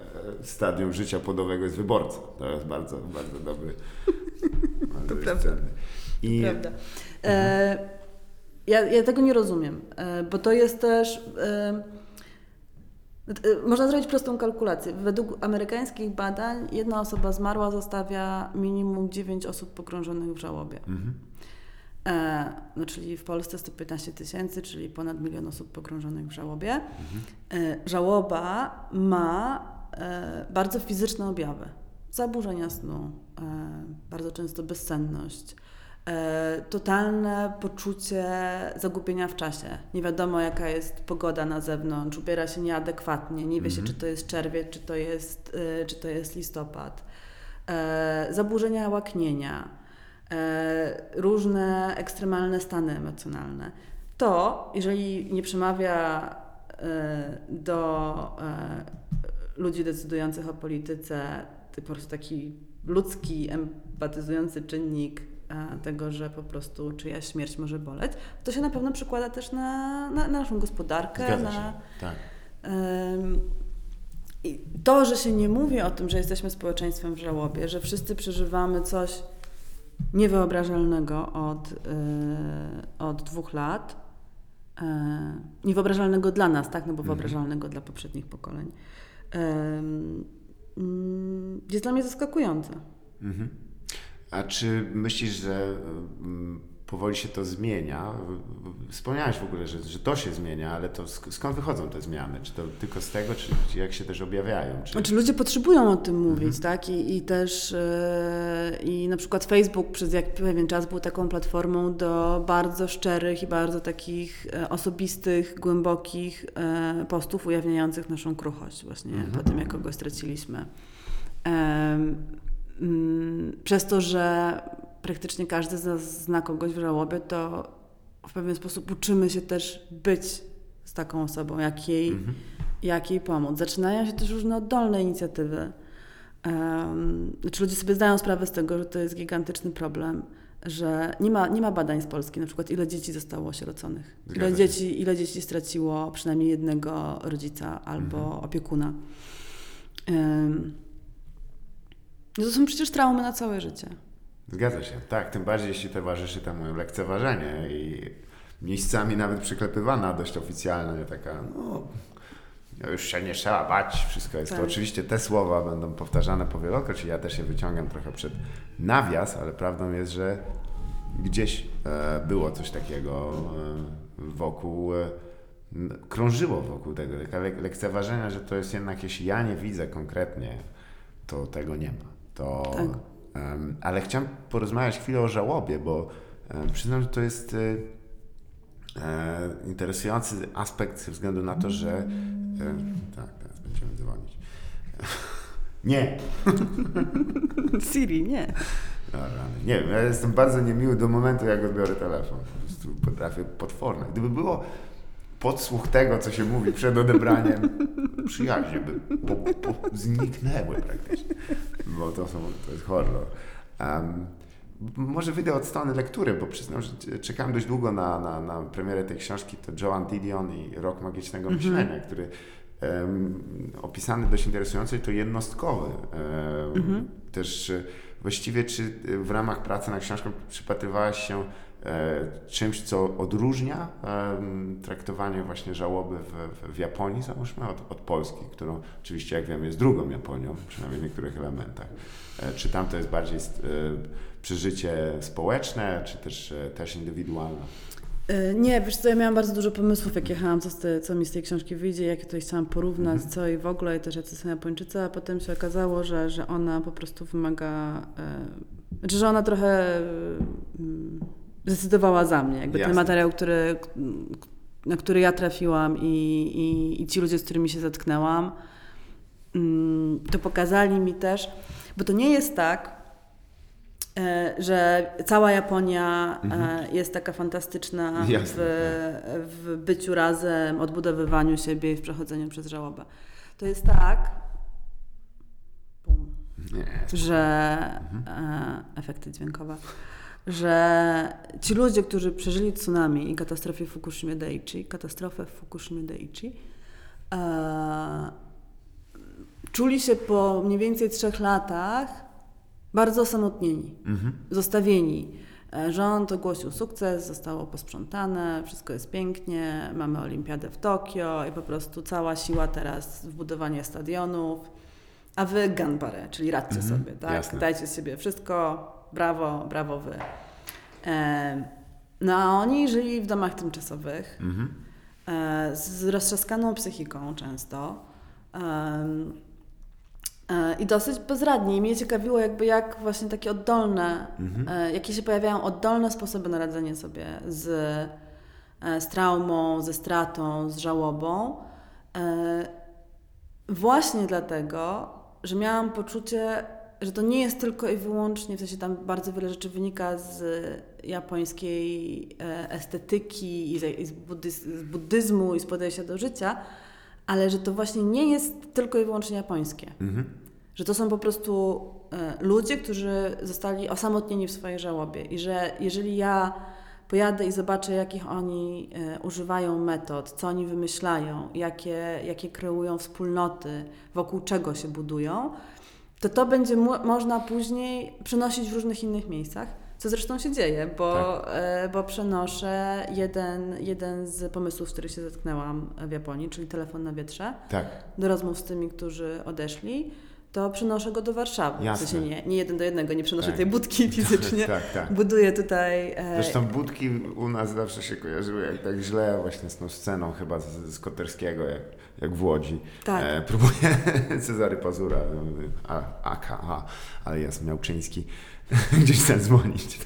stadium życia płodowego jest wyborca. To jest bardzo, bardzo dobry. bardzo prawda. cenny. I Prawda. E, ja, ja tego nie rozumiem, e, bo to jest też. E, można zrobić prostą kalkulację. Według amerykańskich badań jedna osoba zmarła zostawia minimum 9 osób pogrążonych w żałobie. Mhm. E, no, czyli w Polsce 115 tysięcy, czyli ponad milion osób pogrążonych w żałobie. E, żałoba ma e, bardzo fizyczne objawy. Zaburzenia snu, bardzo często bezsenność, totalne poczucie zagubienia w czasie. Nie wiadomo, jaka jest pogoda na zewnątrz, ubiera się nieadekwatnie, nie wie się, czy to jest czerwiec, czy to jest, czy to jest listopad. Zaburzenia łaknienia, różne ekstremalne stany emocjonalne. To, jeżeli nie przemawia e, do e, ludzi decydujących o polityce, po prostu taki ludzki, empatyzujący czynnik e, tego, że po prostu czyjaś śmierć może boleć, to się na pewno przekłada też na, na, na naszą gospodarkę, Zgadza na. Tak. To, że się nie mówi o tym, że jesteśmy społeczeństwem w żałobie, że wszyscy przeżywamy coś niewyobrażalnego od, yy, od dwóch lat, yy, niewyobrażalnego dla nas, tak, no bo wyobrażalnego dla poprzednich pokoleń, yy, jest dla mnie zaskakujące. Mhm. A czy myślisz, że mm, powoli się to zmienia? Wspomniałeś w ogóle, że, że to się zmienia, ale to sk- skąd wychodzą te zmiany? Czy to tylko z tego, czy, jak się też objawiają? Czy... Znaczy ludzie potrzebują o tym mówić, tak? I, i też yy, i na przykład Facebook przez jak pewien czas był taką platformą do bardzo szczerych i bardzo takich e, osobistych, głębokich e, postów ujawniających naszą kruchość właśnie po tym, jak kogoś straciliśmy. Mm, przez to, że praktycznie każdy z nas zna kogoś w żałobie, to w pewien sposób uczymy się też być z taką osobą, jak jej, Mhm. jak jej pomóc. Zaczynają się też różne oddolne inicjatywy. Um, znaczy ludzie sobie zdają sprawę z tego, że to jest gigantyczny problem, że nie ma, nie ma badań z Polski, na przykład ile dzieci zostało osieroconych, ile dzieci, ile dzieci straciło przynajmniej jednego rodzica albo Mhm. opiekuna. Um, to są przecież traumy na całe życie. Zgadza się, tak. Tym bardziej, jeśli towarzyszy temu lekceważenie i miejscami nawet przyklepywana dość oficjalna, nie taka, no, już się nie trzeba bać, wszystko jest. Tak. To oczywiście te słowa będą powtarzane powielokroć i ja też je wyciągam trochę przed nawias, ale prawdą jest, że gdzieś e, było coś takiego e, wokół, e, krążyło wokół tego, lek- lekceważenia, że to jest jednak, jeśli ja nie widzę konkretnie, to tego nie ma. To, Tak. Ale chciałem porozmawiać chwilę o żałobie, bo przyznam, że to jest e, e, interesujący aspekt ze względu na to, że e, tak, teraz będziemy dzwonić. Nie, Siri, nie. No, rany. Nie wiem, ja jestem bardzo niemiły do momentu, jak odbiorę telefon. Po prostu potrafię potworne. Gdyby było podsłuch tego, co się mówi przed odebraniem, przyjaźnie by po, po, zniknęły praktycznie. Bo to, są, to jest horror. Um, może wyjdę od strony lektury, bo przyznam, że czekałem dość długo na, na, na premierę tej książki. To Joan Didion i Rok Magicznego Myślenia, który em, opisany dość interesująco i to jednostkowy. em, Też e, właściwie czy e, w ramach pracy nad książką przypatrywałaś się czymś, co odróżnia traktowanie właśnie żałoby w, w, Japonii, załóżmy, od, od Polski, którą oczywiście, jak wiem, jest drugą Japonią, przynajmniej w niektórych elementach. E, Czy tam to jest bardziej e, przeżycie społeczne, czy też, e, też indywidualne? E, Nie, wiesz co, ja miałam bardzo dużo pomysłów, jak jechałam, co, z te, co mi z tej książki wyjdzie, jakie tutaj chciałam porównać, co i w ogóle, i też jacy są Japończycy, a potem się okazało, że, że ona po prostu wymaga, e, znaczy, że ona trochę mm, zdecydowała za mnie. Jakby Jasne. ten materiał, który, na który ja trafiłam i, i, i ci ludzie, z którymi się zetknęłam, mm, to pokazali mi też, bo to nie jest tak, e, że cała Japonia e, jest taka fantastyczna w, Jasne, w byciu razem, odbudowywaniu siebie i w przechodzeniu przez żałobę. To jest tak, bum, że e, efekty dźwiękowe, że ci ludzie, którzy przeżyli tsunami i katastrofę w Fukushimie Daiichi, katastrofę w Fukushimie Daiichi, e, czuli się po mniej więcej trzech latach bardzo osamotnieni, zostawieni. E, Rząd ogłosił sukces, zostało posprzątane, wszystko jest pięknie, mamy olimpiadę w Tokio i po prostu cała siła teraz w budowanie stadionów, a wy ganbare, czyli radźcie sobie, tak? jasne. Dajcie z siebie wszystko, brawo, brawo wy. No a oni żyli w domach tymczasowych, e, z roztrzaskaną psychiką często. e, I dosyć bezradni. I mnie ciekawiło, jakby jak właśnie takie oddolne, e, jakie się pojawiają oddolne sposoby na radzenie sobie z, z traumą, ze stratą, z żałobą. Właśnie dlatego, że miałam poczucie, że to nie jest tylko i wyłącznie, w sensie tam bardzo wiele rzeczy wynika z japońskiej e, estetyki i z, buddyz- buddyzmu i z podejścia do życia, ale że to właśnie nie jest tylko i wyłącznie japońskie. Że to są po prostu e, ludzie, którzy zostali osamotnieni w swojej żałobie i że jeżeli ja pojadę i zobaczę, jakich oni e, używają metod, co oni wymyślają, jakie, jakie kreują wspólnoty, wokół czego się budują, to to będzie można później przenosić w różnych innych miejscach, co zresztą się dzieje, bo, e, bo przenoszę jeden, jeden z pomysłów, z których się zetknęłam w Japonii, czyli telefon na wietrze, Tak. do rozmów z tymi, którzy odeszli, to przenoszę go do Warszawy. Jasne. W sensie nie, nie jeden do jednego, nie przenoszę Tak. tej budki fizycznie. Tak, tak. Buduję tutaj. E, Zresztą budki u nas zawsze się kojarzyły jak tak źle właśnie z tą sceną chyba z, z Koterskiego, jak, jak w Łodzi. Tak. E, próbuje Cezary Pazura, a, AKA, alias Miałczyński, gdzieś zadzwonić.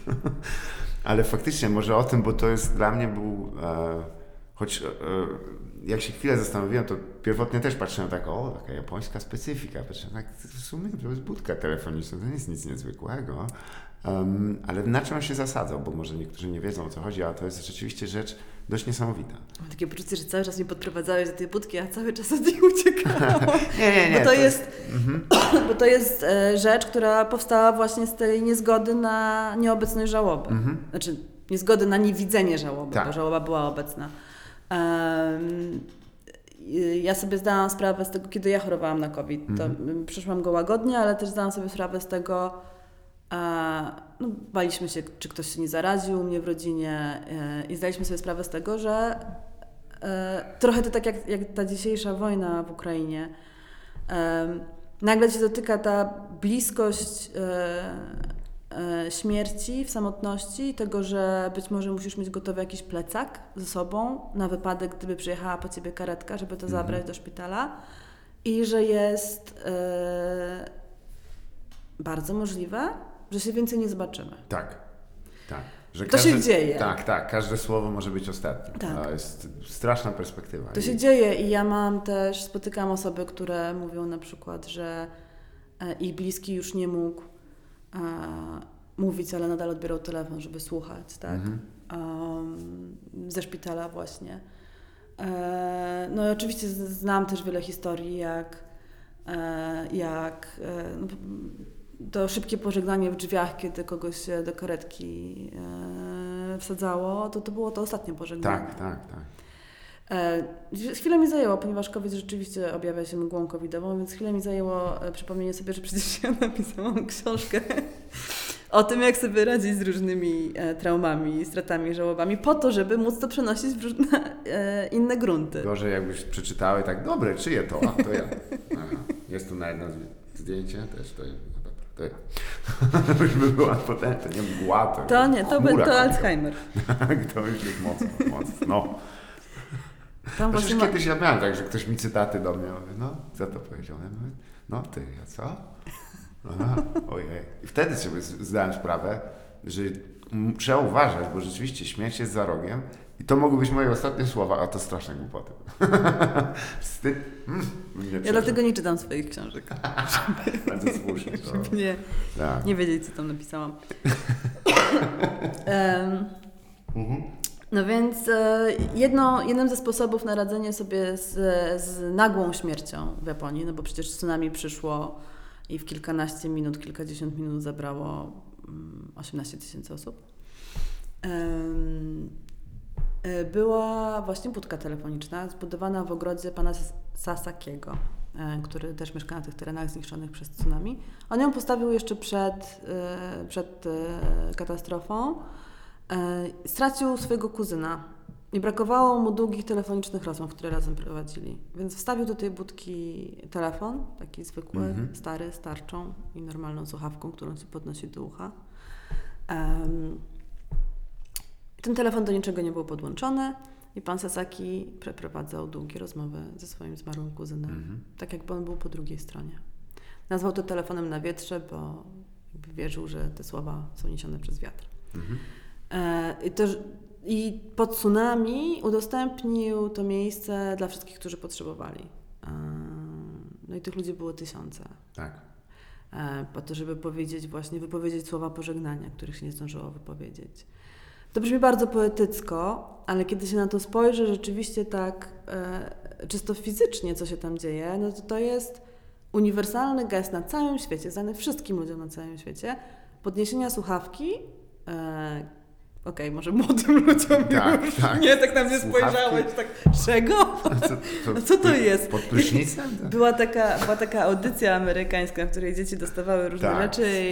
Ale faktycznie może o tym, bo to jest dla mnie był, e, choć e, jak się chwilę zastanowiłem, to pierwotnie też patrzyłem tak, o, taka japońska specyfika. Patrzyłem tak, w sumie to jest budka telefoniczna, to nie jest nic niezwykłego. Um, ale na czym on się zasadzał, bo może niektórzy nie wiedzą o co chodzi, a to jest rzeczywiście rzecz dość niesamowita. Mam takie poczucie, że cały czas mnie podprowadzałeś do tej budki, a cały czas od niej uciekałam. Nie, nie, nie. bo to, jest, bo to jest e, rzecz, która powstała właśnie z tej niezgody na nieobecność żałoby. Znaczy niezgody na niewidzenie żałoby, Tak. bo żałoba była obecna. Ja sobie zdałam sprawę z tego, kiedy ja chorowałam na COVID. To mm, przeszłam go łagodnie, ale też zdałam sobie sprawę z tego, e, no, baliśmy się, czy ktoś się nie zaraził u mnie w rodzinie e, i zdaliśmy sobie sprawę z tego, że e, trochę to tak jak, jak ta dzisiejsza wojna w Ukrainie. Nagle cię dotyka ta bliskość śmierci w samotności, tego, że być może musisz mieć gotowy jakiś plecak ze sobą na wypadek, gdyby przyjechała po ciebie karetka, żeby to zabrać do szpitala i że jest e, bardzo możliwe, że się więcej nie zobaczymy. Tak, tak. Że To się dzieje. Tak, tak. Każde słowo może być ostatnie. Tak. To jest straszna perspektywa. To I- się dzieje i ja mam też, spotykam osoby, które mówią na przykład, że e, ich bliski już nie mógł e, mówić, ale nadal odbierał telefon, żeby słuchać, tak? Mhm. Um, ze szpitala właśnie. E, no i oczywiście znam też wiele historii, jak, e, jak e, no, to szybkie pożegnanie w drzwiach, kiedy kogoś do karetki e, wsadzało, to to było to ostatnie pożegnanie. Tak, tak, tak. E, Chwilę mi zajęło, ponieważ COVID rzeczywiście objawia się mgłą covidową, więc chwilę mi zajęło e, przypomnienie sobie, że przecież ja napisałam książkę o tym, jak sobie radzić z różnymi e, traumami, stratami, żałobami, po to, żeby móc to przenosić w różne e, inne grunty. Gorzej jakbyś przeczytały tak, dobre, czyje to? A, to ja. Aha. Jest tu na jedno zdjęcie też, to ja. No to ja. już by była potem, to nie mgła, to To nie, to, by, to. Alzheimer. To już jest mocno, mocno. No. Tam Przecież właśnie ma... kiedyś ja miałem tak, że ktoś mi cytaty do mnie mówi, no, co to powiedział? Ja mówię, no ty, a co? Aha, ojej. I wtedy sobie zdałem sprawę, że trzeba uważać, bo rzeczywiście śmierć jest za rogiem i to mogły być moje ostatnie słowa, a to straszne głupoty. Wstyd. Mm, Ja dlatego nie czytam swoich książek, Bardzo słusznie. To, żeby nie, tak. nie wiedzieć, co tam napisałam. Em, No więc e, jedno, jednym ze sposobów na radzenie sobie z, z nagłą śmiercią w Japonii, no bo przecież tsunami przyszło i w kilkanaście minut, kilkadziesiąt minut zabrało mm, 18 tysięcy osób, e, była właśnie budka telefoniczna zbudowana w ogrodzie pana Sasakiego, e, który też mieszka na tych terenach zniszczonych przez tsunami. On ją postawił jeszcze przed, przed katastrofą. E, Stracił swojego kuzyna i brakowało mu długich telefonicznych rozmów, które razem prowadzili. Więc wstawił do tej budki telefon, taki zwykły, Mhm. stary, starczą i normalną słuchawką, którą się podnosi do ucha. Em, ten telefon do niczego nie był podłączony i pan Sasaki przeprowadzał długie rozmowy ze swoim zmarłym kuzynem, Mhm. tak jakby on był po drugiej stronie. Nazwał to telefonem na wietrze, bo wierzył, że te słowa są niesione przez wiatr. Mhm. E, I, też, I po tsunami udostępnił to miejsce dla wszystkich, którzy potrzebowali. E, No i tych ludzi było tysiące. Tak. E, Po to, żeby powiedzieć właśnie, wypowiedzieć słowa pożegnania, których się nie zdążyło wypowiedzieć. To brzmi bardzo poetycko, ale kiedy się na to spojrzy rzeczywiście tak e, czysto fizycznie, co się tam dzieje, no to to jest uniwersalny gest na całym świecie, znany wszystkim ludziom na całym świecie, podniesienia słuchawki, e, okej, może młodym ludziom Tak, już, tak. nie, tak na mnie Słuchawki. spojrzałeś, tak, czego? Co, No co to jest? Pod prysznicem? Była taka, była taka audycja amerykańska, w której dzieci dostawały różne Tak, rzeczy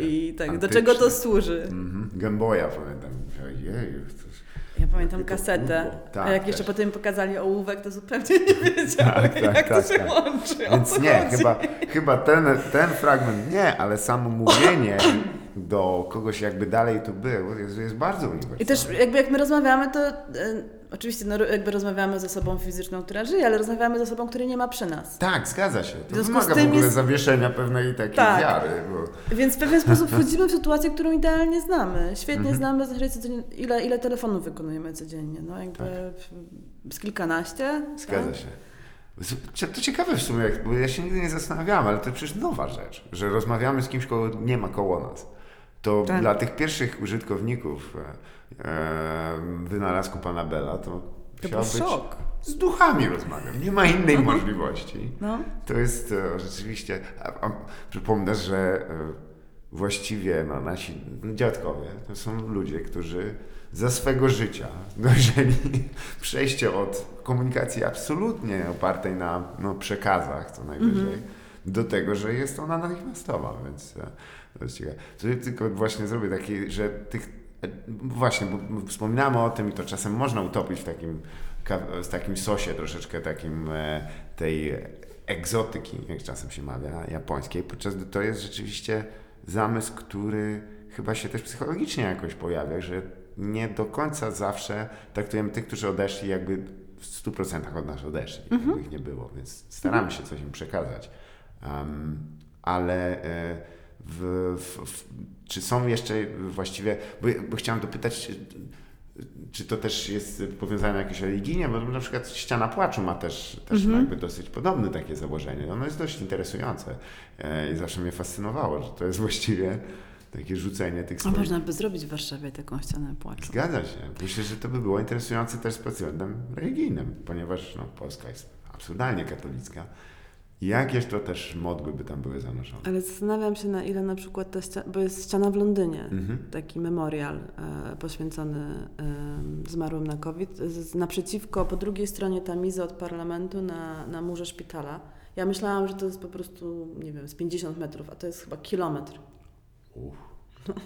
i, i tak, do antyczne. czego to służy? Mhm. Gameboya pamiętam. Jest- Ja pamiętam kasetę. Tak, a jak jeszcze też. potem pokazali ołówek, to zupełnie nie wiedziałem, Tak, tak, jak tak, to się tak. łączy. Więc co nie, chodzi. chyba, chyba ten, ten fragment nie, ale samo mówienie do kogoś jakby dalej tu był, jest, jest bardzo uniwersalne. I też jakby jak my rozmawiamy, to e, oczywiście no, jakby rozmawiamy ze osobą fizyczną, która żyje, ale rozmawiamy z osobą, której nie ma przy nas. Tak, zgadza się. To wymaga w ogóle jest- zawieszenia pewnej takiej Tak. wiary. Bo... Więc w pewien sposób wchodzimy w sytuację, którą idealnie znamy. Świetnie Mhm. znamy ile, ile telefonów wykonujemy codziennie. No jakby w- z kilkanaście. Tak. Zgadza tak? się. To ciekawe w sumie, bo ja się nigdy nie zastanawiałem, ale to przecież nowa rzecz, że rozmawiamy z kimś, kogo nie ma koło nas. To Tak. dla tych pierwszych użytkowników e, e, wynalazku pana Bella to, To musiało był być szok. z duchami rozmawiam. Nie ma innej możliwości. No. To jest e, rzeczywiście. A, a, przypomnę, że e, właściwie no, nasi dziadkowie to są ludzie, którzy za swego życia dojrzeli przejście od komunikacji absolutnie opartej na no, przekazach, co najwyżej, do tego, że jest ona natychmiastowa, więc e, to jest ciekawe. To ja tylko właśnie zrobię taki, że tych Właśnie, bo wspominamy o tym i to czasem można utopić w takim, w takim sosie troszeczkę takim e, tej egzotyki, jak czasem się mawia, japońskiej, podczas gdy to jest rzeczywiście zamysł, który chyba się też psychologicznie jakoś pojawia, że nie do końca zawsze traktujemy tych, którzy odeszli, jakby w 100% od nas odeszli, jakby ich nie było, więc staramy się coś im przekazać. Um, ale e, w, w, czy są jeszcze właściwie, bo, bo chciałem dopytać, czy, to też jest powiązane jakieś religijnie, bo na przykład ściana płaczu ma też, też Mhm. jakby dosyć podobne takie założenie. Ono jest dość interesujące e, i zawsze mnie fascynowało, że to jest właściwie takie rzucenie tych swoich... można by zrobić w Warszawie taką ścianę płaczu. Zgadza się. Myślę, że to by było interesujące też pod względem religijnym, ponieważ no, Polska jest absurdalnie katolicka. Jakież to też modły by tam były zanoszone. Ale zastanawiam się, na ile na przykład ta ściana, bo jest ściana w Londynie, Mhm. taki memorial e, poświęcony e, zmarłym na COVID. Z, naprzeciwko, po drugiej stronie tamizy od parlamentu na, na murze szpitala. Ja myślałam, że to jest po prostu, nie wiem, z 50 metrów, a to jest chyba kilometr. Uff.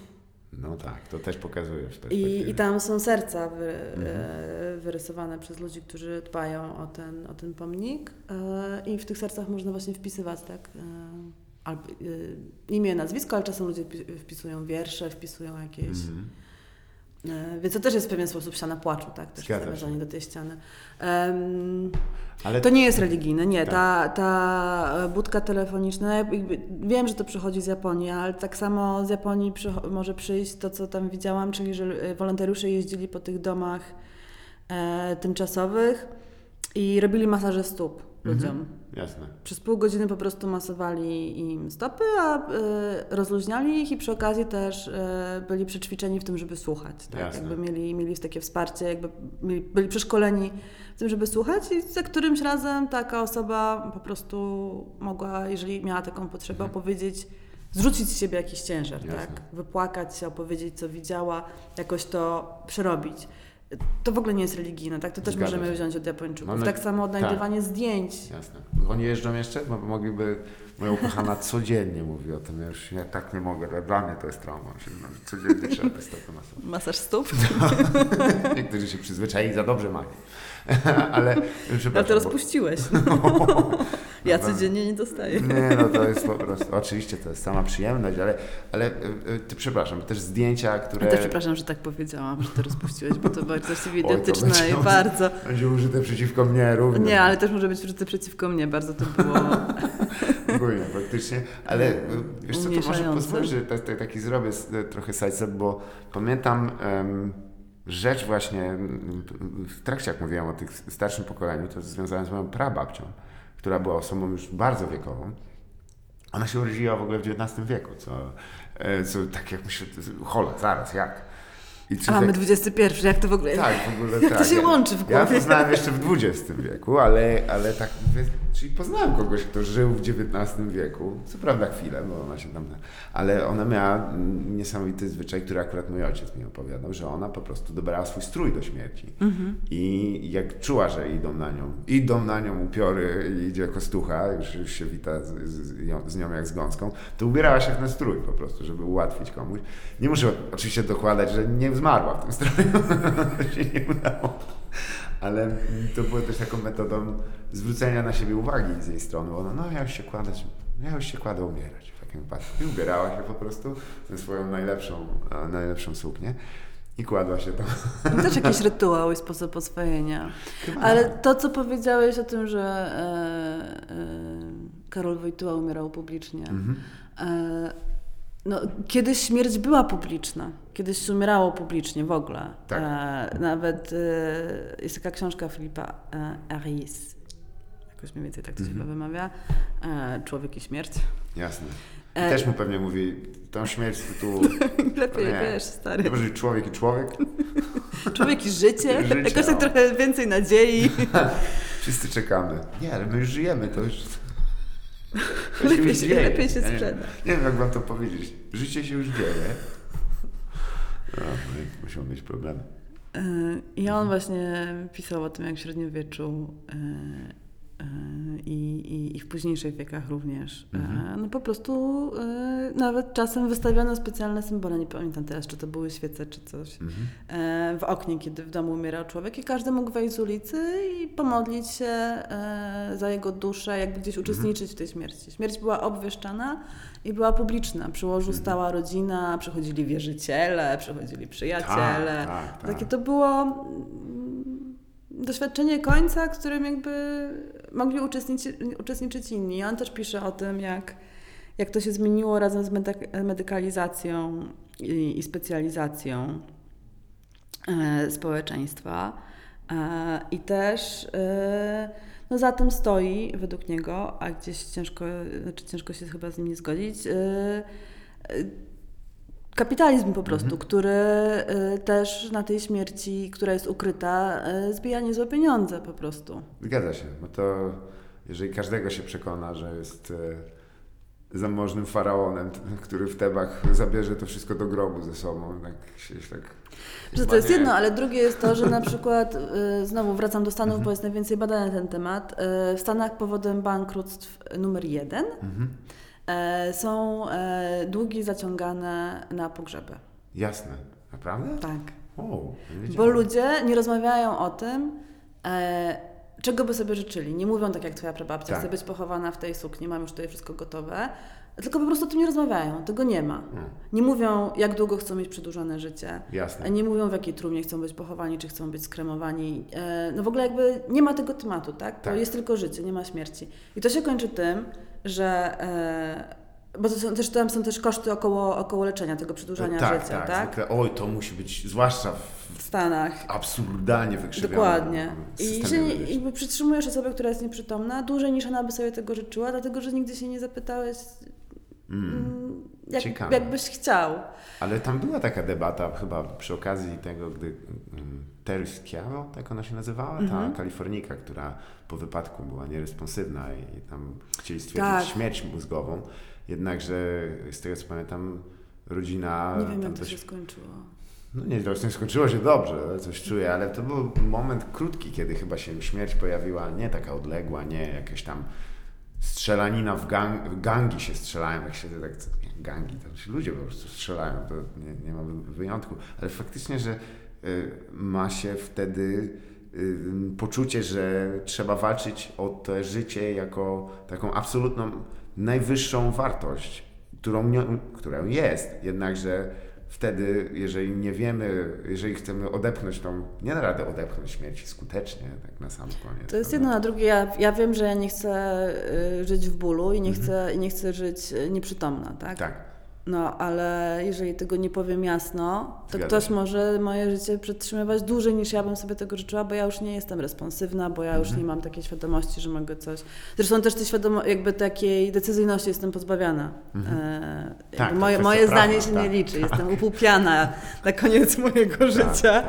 No tak, to też pokazuje w perspektywie. I, I tam są serca wy, Mhm. e, wyrysowane przez ludzi, którzy dbają o ten, o ten pomnik. E, I w tych sercach można właśnie wpisywać, tak? E, albo, imię, nazwisko, ale czasem ludzie wpi- wpisują wiersze, wpisują jakieś. Mhm. E, więc to też jest w pewien sposób ściana płaczu, tak? Też zawiązanie do tej ściany. Em, Ale to nie jest religijne, nie. Tak. Ta, ta e, budka telefoniczna, wiem, że to przychodzi z Japonii, ale tak samo z Japonii może przyjść to, co tam widziałam, czyli że e, wolontariusze jeździli po tych domach e, tymczasowych i robili masaże stóp ludziom. Mhm. Jasne. Przez pół godziny po prostu masowali im stopy, a y, rozluźniali ich i przy okazji też y, byli przećwiczeni w tym, żeby słuchać. Tak? Jasne. Jakby mieli, mieli takie wsparcie, jakby mieli, byli przeszkoleni w tym, żeby słuchać i za którymś razem taka osoba po prostu mogła, jeżeli miała taką potrzebę, opowiedzieć, zrzucić z siebie jakiś ciężar, Jasne. tak? wypłakać się, opowiedzieć, co widziała, jakoś to przerobić. To w ogóle nie jest religijne, tak? To też Zgadza możemy się. wziąć od Japończyków. No, tak samo odnajdywanie zdjęć. Jasne. Oni jeżdżą jeszcze? Bo mogliby, moja ukochana codziennie mówi o tym, ja już ja tak nie mogę, dla mnie to jest trauma. Codziennie trzeba tego masować. Masaż stóp. Niektórzy się przyzwyczaili, za dobrze mają. Ale przepraszam. to bo- rozpuściłeś. Ja codziennie nie dostaję. Nie, no to jest po prostu, oczywiście to jest sama przyjemność, ale, ale y, y, ty, przepraszam, też zdjęcia, które... Ja też przepraszam, że tak powiedziałam, że to rozpuściłeś, bo to bardzo właściwie Oj, to idiotyczne będzie- i bardzo. Będzie użyte przeciwko mnie również. Nie, ale też może być użyte przeciwko mnie, bardzo to było. Ogólnie, faktycznie, ale y, wiesz co, to może pozwól, że ta- ta- taki zrobię trochę sidestep, bo pamiętam em, rzecz właśnie, w trakcie jak mówiłem o tych starszym pokoleniu, to związałem z moją prababcią, która była osobą już bardzo wiekową. Ona się urodziła w ogóle w XIX wieku, co, e, co tak jak myślę, jest- hola, zaraz, jak? I A mamy tak- XXI, jak to w ogóle tak, w ogóle Jak tak. to się Ja- łączy w Ja głowie? poznałem jeszcze w XX wieku, ale, ale tak mówię, czyli poznałem kogoś, kto żył w XIX wieku. Co prawda chwilę, bo ona się tam... Ale ona miała niesamowity zwyczaj, który akurat mój ojciec mi opowiadał, że ona po prostu dobrała swój strój do śmierci. Mhm. I jak czuła, że idą na nią, idą na nią upiory idzie kostucha, już, już się wita z, z, z nią jak z gąską, to ubierała się w ten strój po prostu, żeby ułatwić komuś. Nie muszę oczywiście dokładać, że nie zmarła w tym stroju, się nie udało. Ale to było też taką metodą zwrócenia na siebie uwagi z jej strony. Ona, no ja już się kładę, ja już się kładę umierać w takim wypadku. I ubierała się po prostu w swoją najlepszą, najlepszą suknię i kładła się tam. To też jakiś rytuał i sposób oswojenia. Ale tak. to, co powiedziałeś o tym, że e, e, Karol Wojtyła umierał publicznie. Mhm. E, no, kiedyś śmierć była publiczna. Kiedyś się umierało publicznie w ogóle. Tak. E, nawet e, jest taka książka Filipa e, Aris. Jakoś mniej więcej tak to się Mhm. chyba wymawia. E, Człowiek i śmierć. Jasne. I E, też mu pewnie mówi, tą śmierć z tytułu... Lepiej, nie. wiesz, stary. Dobrze, człowiek i człowiek. Człowiek i życie. Życie, Jakoś tak no. trochę więcej nadziei. Wszyscy czekamy. Nie, ale my już żyjemy, to już... to Lepiej się- lepiej się Ja nie- sprzeda. Nie wiem, jak wam to powiedzieć. Życie się już dzieje. No, my musimy mieć problemy. I on właśnie pisał o tym, jak w średniowieczu e, i, i, i w późniejszych wiekach również. e, Mhm. No po prostu e, nawet czasem wystawiano specjalne symbole, nie pamiętam teraz, czy to były świece, czy coś, Mhm. e, w oknie, kiedy w domu umierał człowiek i każdy mógł wejść z ulicy i pomodlić się e, za jego duszę, jakby gdzieś Mhm. uczestniczyć w tej śmierci. Śmierć była obwieszczana i była publiczna. Przy łożu Mhm. stała rodzina, przychodzili wierzyciele, przychodzili przyjaciele. Tak, tak, Takie tak. to było mm, doświadczenie końca, którym jakby mogli uczestniczyć, inni. On też pisze o tym, jak, jak to się zmieniło razem z medyk- medykalizacją i, i specjalizacją e, społeczeństwa. E, I też e, no za tym stoi, według niego, a gdzieś ciężko, znaczy ciężko się chyba z nim nie zgodzić, e, e, kapitalizm po prostu, który e, też na tej śmierci, która jest ukryta, e, zbija niezłe pieniądze po prostu. Zgadza się, bo to jeżeli każdego się przekona, że jest e, zamożnym faraonem, który w Tebach zabierze to wszystko do grobu ze sobą, tak się tak... To jest jedno, ale drugie jest to, że na przykład, y, znowu wracam do Stanów, Mhm. bo jest najwięcej badań na ten temat. y, W Stanach powodem bankructw numer jeden Mhm. E, są e, długi zaciągane na pogrzeby. Jasne. Naprawdę? Tak. O, Bo ludzie nie rozmawiają o tym, e, czego by sobie życzyli. Nie mówią tak jak twoja prababcia, Tak. chcę być pochowana w tej sukni, mam już tutaj wszystko gotowe. Tylko po prostu o tym nie rozmawiają, tego nie ma. Hmm, Nie mówią, jak długo chcą mieć przedłużone życie. Jasne. Nie mówią, w jakiej trumnie chcą być pochowani, czy chcą być skremowani. E, No w ogóle jakby nie ma tego tematu, tak? To Tak. jest tylko życie, nie ma śmierci. I to się kończy tym, że... e, Bo to są też, tam są też koszty około, około leczenia, tego przedłużania tak, życia, tak, tak? Zwykle, oj, to musi być, zwłaszcza w Stanach. absurdalnie wykrzywionym Dokładnie. I że jakby przytrzymujesz osobę, która jest nieprzytomna, dłużej niż ona by sobie tego życzyła, dlatego że nigdy się nie zapytałeś, mm, jak, Ciekawe. jakbyś chciał. Ale tam była taka debata chyba przy okazji tego, gdy um, Terry Schiavo, tak ona się nazywała, ta Kalifornijka, która po wypadku była nieresponsywna i, tam chcieli stwierdzić Tak. śmierć mózgową. Jednakże z tego co pamiętam rodzina Nie wiem, jak to się skończyło. No nie, to skończyło się dobrze, coś czuję, ale to był moment krótki, kiedy chyba się śmierć pojawiła, nie taka odległa, nie jakaś tam strzelanina w, gang, gangi się strzelają, jak się tak, gangi, to się ludzie po prostu strzelają, to nie, nie ma wy- wyjątku, ale faktycznie, że y, ma się wtedy y, poczucie, że trzeba walczyć o to życie jako taką absolutną, najwyższą wartość, którą, którą jest, jednakże wtedy, jeżeli nie wiemy, jeżeli chcemy odepchnąć tą, nie da rady odepchnąć śmierci skutecznie, tak na sam koniec. To jest jedno na drugie. Ja, ja wiem, że ja nie chcę y, żyć w bólu i nie, Mhm. chcę, nie chcę żyć y, nieprzytomna, tak? Tak, No, ale jeżeli tego nie powiem jasno, to Zgadza ktoś się. może moje życie przetrzymywać dłużej niż ja bym sobie tego życzyła, bo ja już nie jestem responsywna, bo ja już Mhm. nie mam takiej świadomości, że mogę coś. Zresztą też tej świadomo- jakby takiej decyzyjności jestem pozbawiana. E, jakby Tak, moje moje prawna, zdanie się tak, nie liczy. Jestem upłupiana na koniec mojego życia. tak.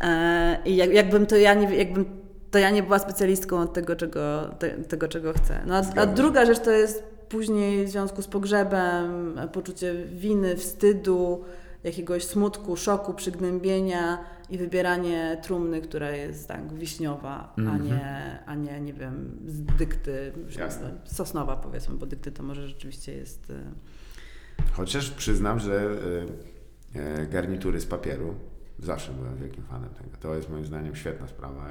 E, I jak, jakbym to ja nie, jakbym to ja nie była specjalistką od tego, czego, te, tego, czego chcę. No, a, a druga rzecz to jest później w związku z pogrzebem e, poczucie winy, wstydu, jakiegoś smutku, szoku, przygnębienia i wybieranie trumny, która jest tak wiśniowa, a, Mhm. nie, a nie, nie wiem, z dykty, Jasne. sosnowa powiedzmy, bo dykty to może rzeczywiście jest... e, Chociaż przyznam, że y, garnitury z papieru zawsze byłem wielkim fanem tego. To jest moim zdaniem świetna sprawa.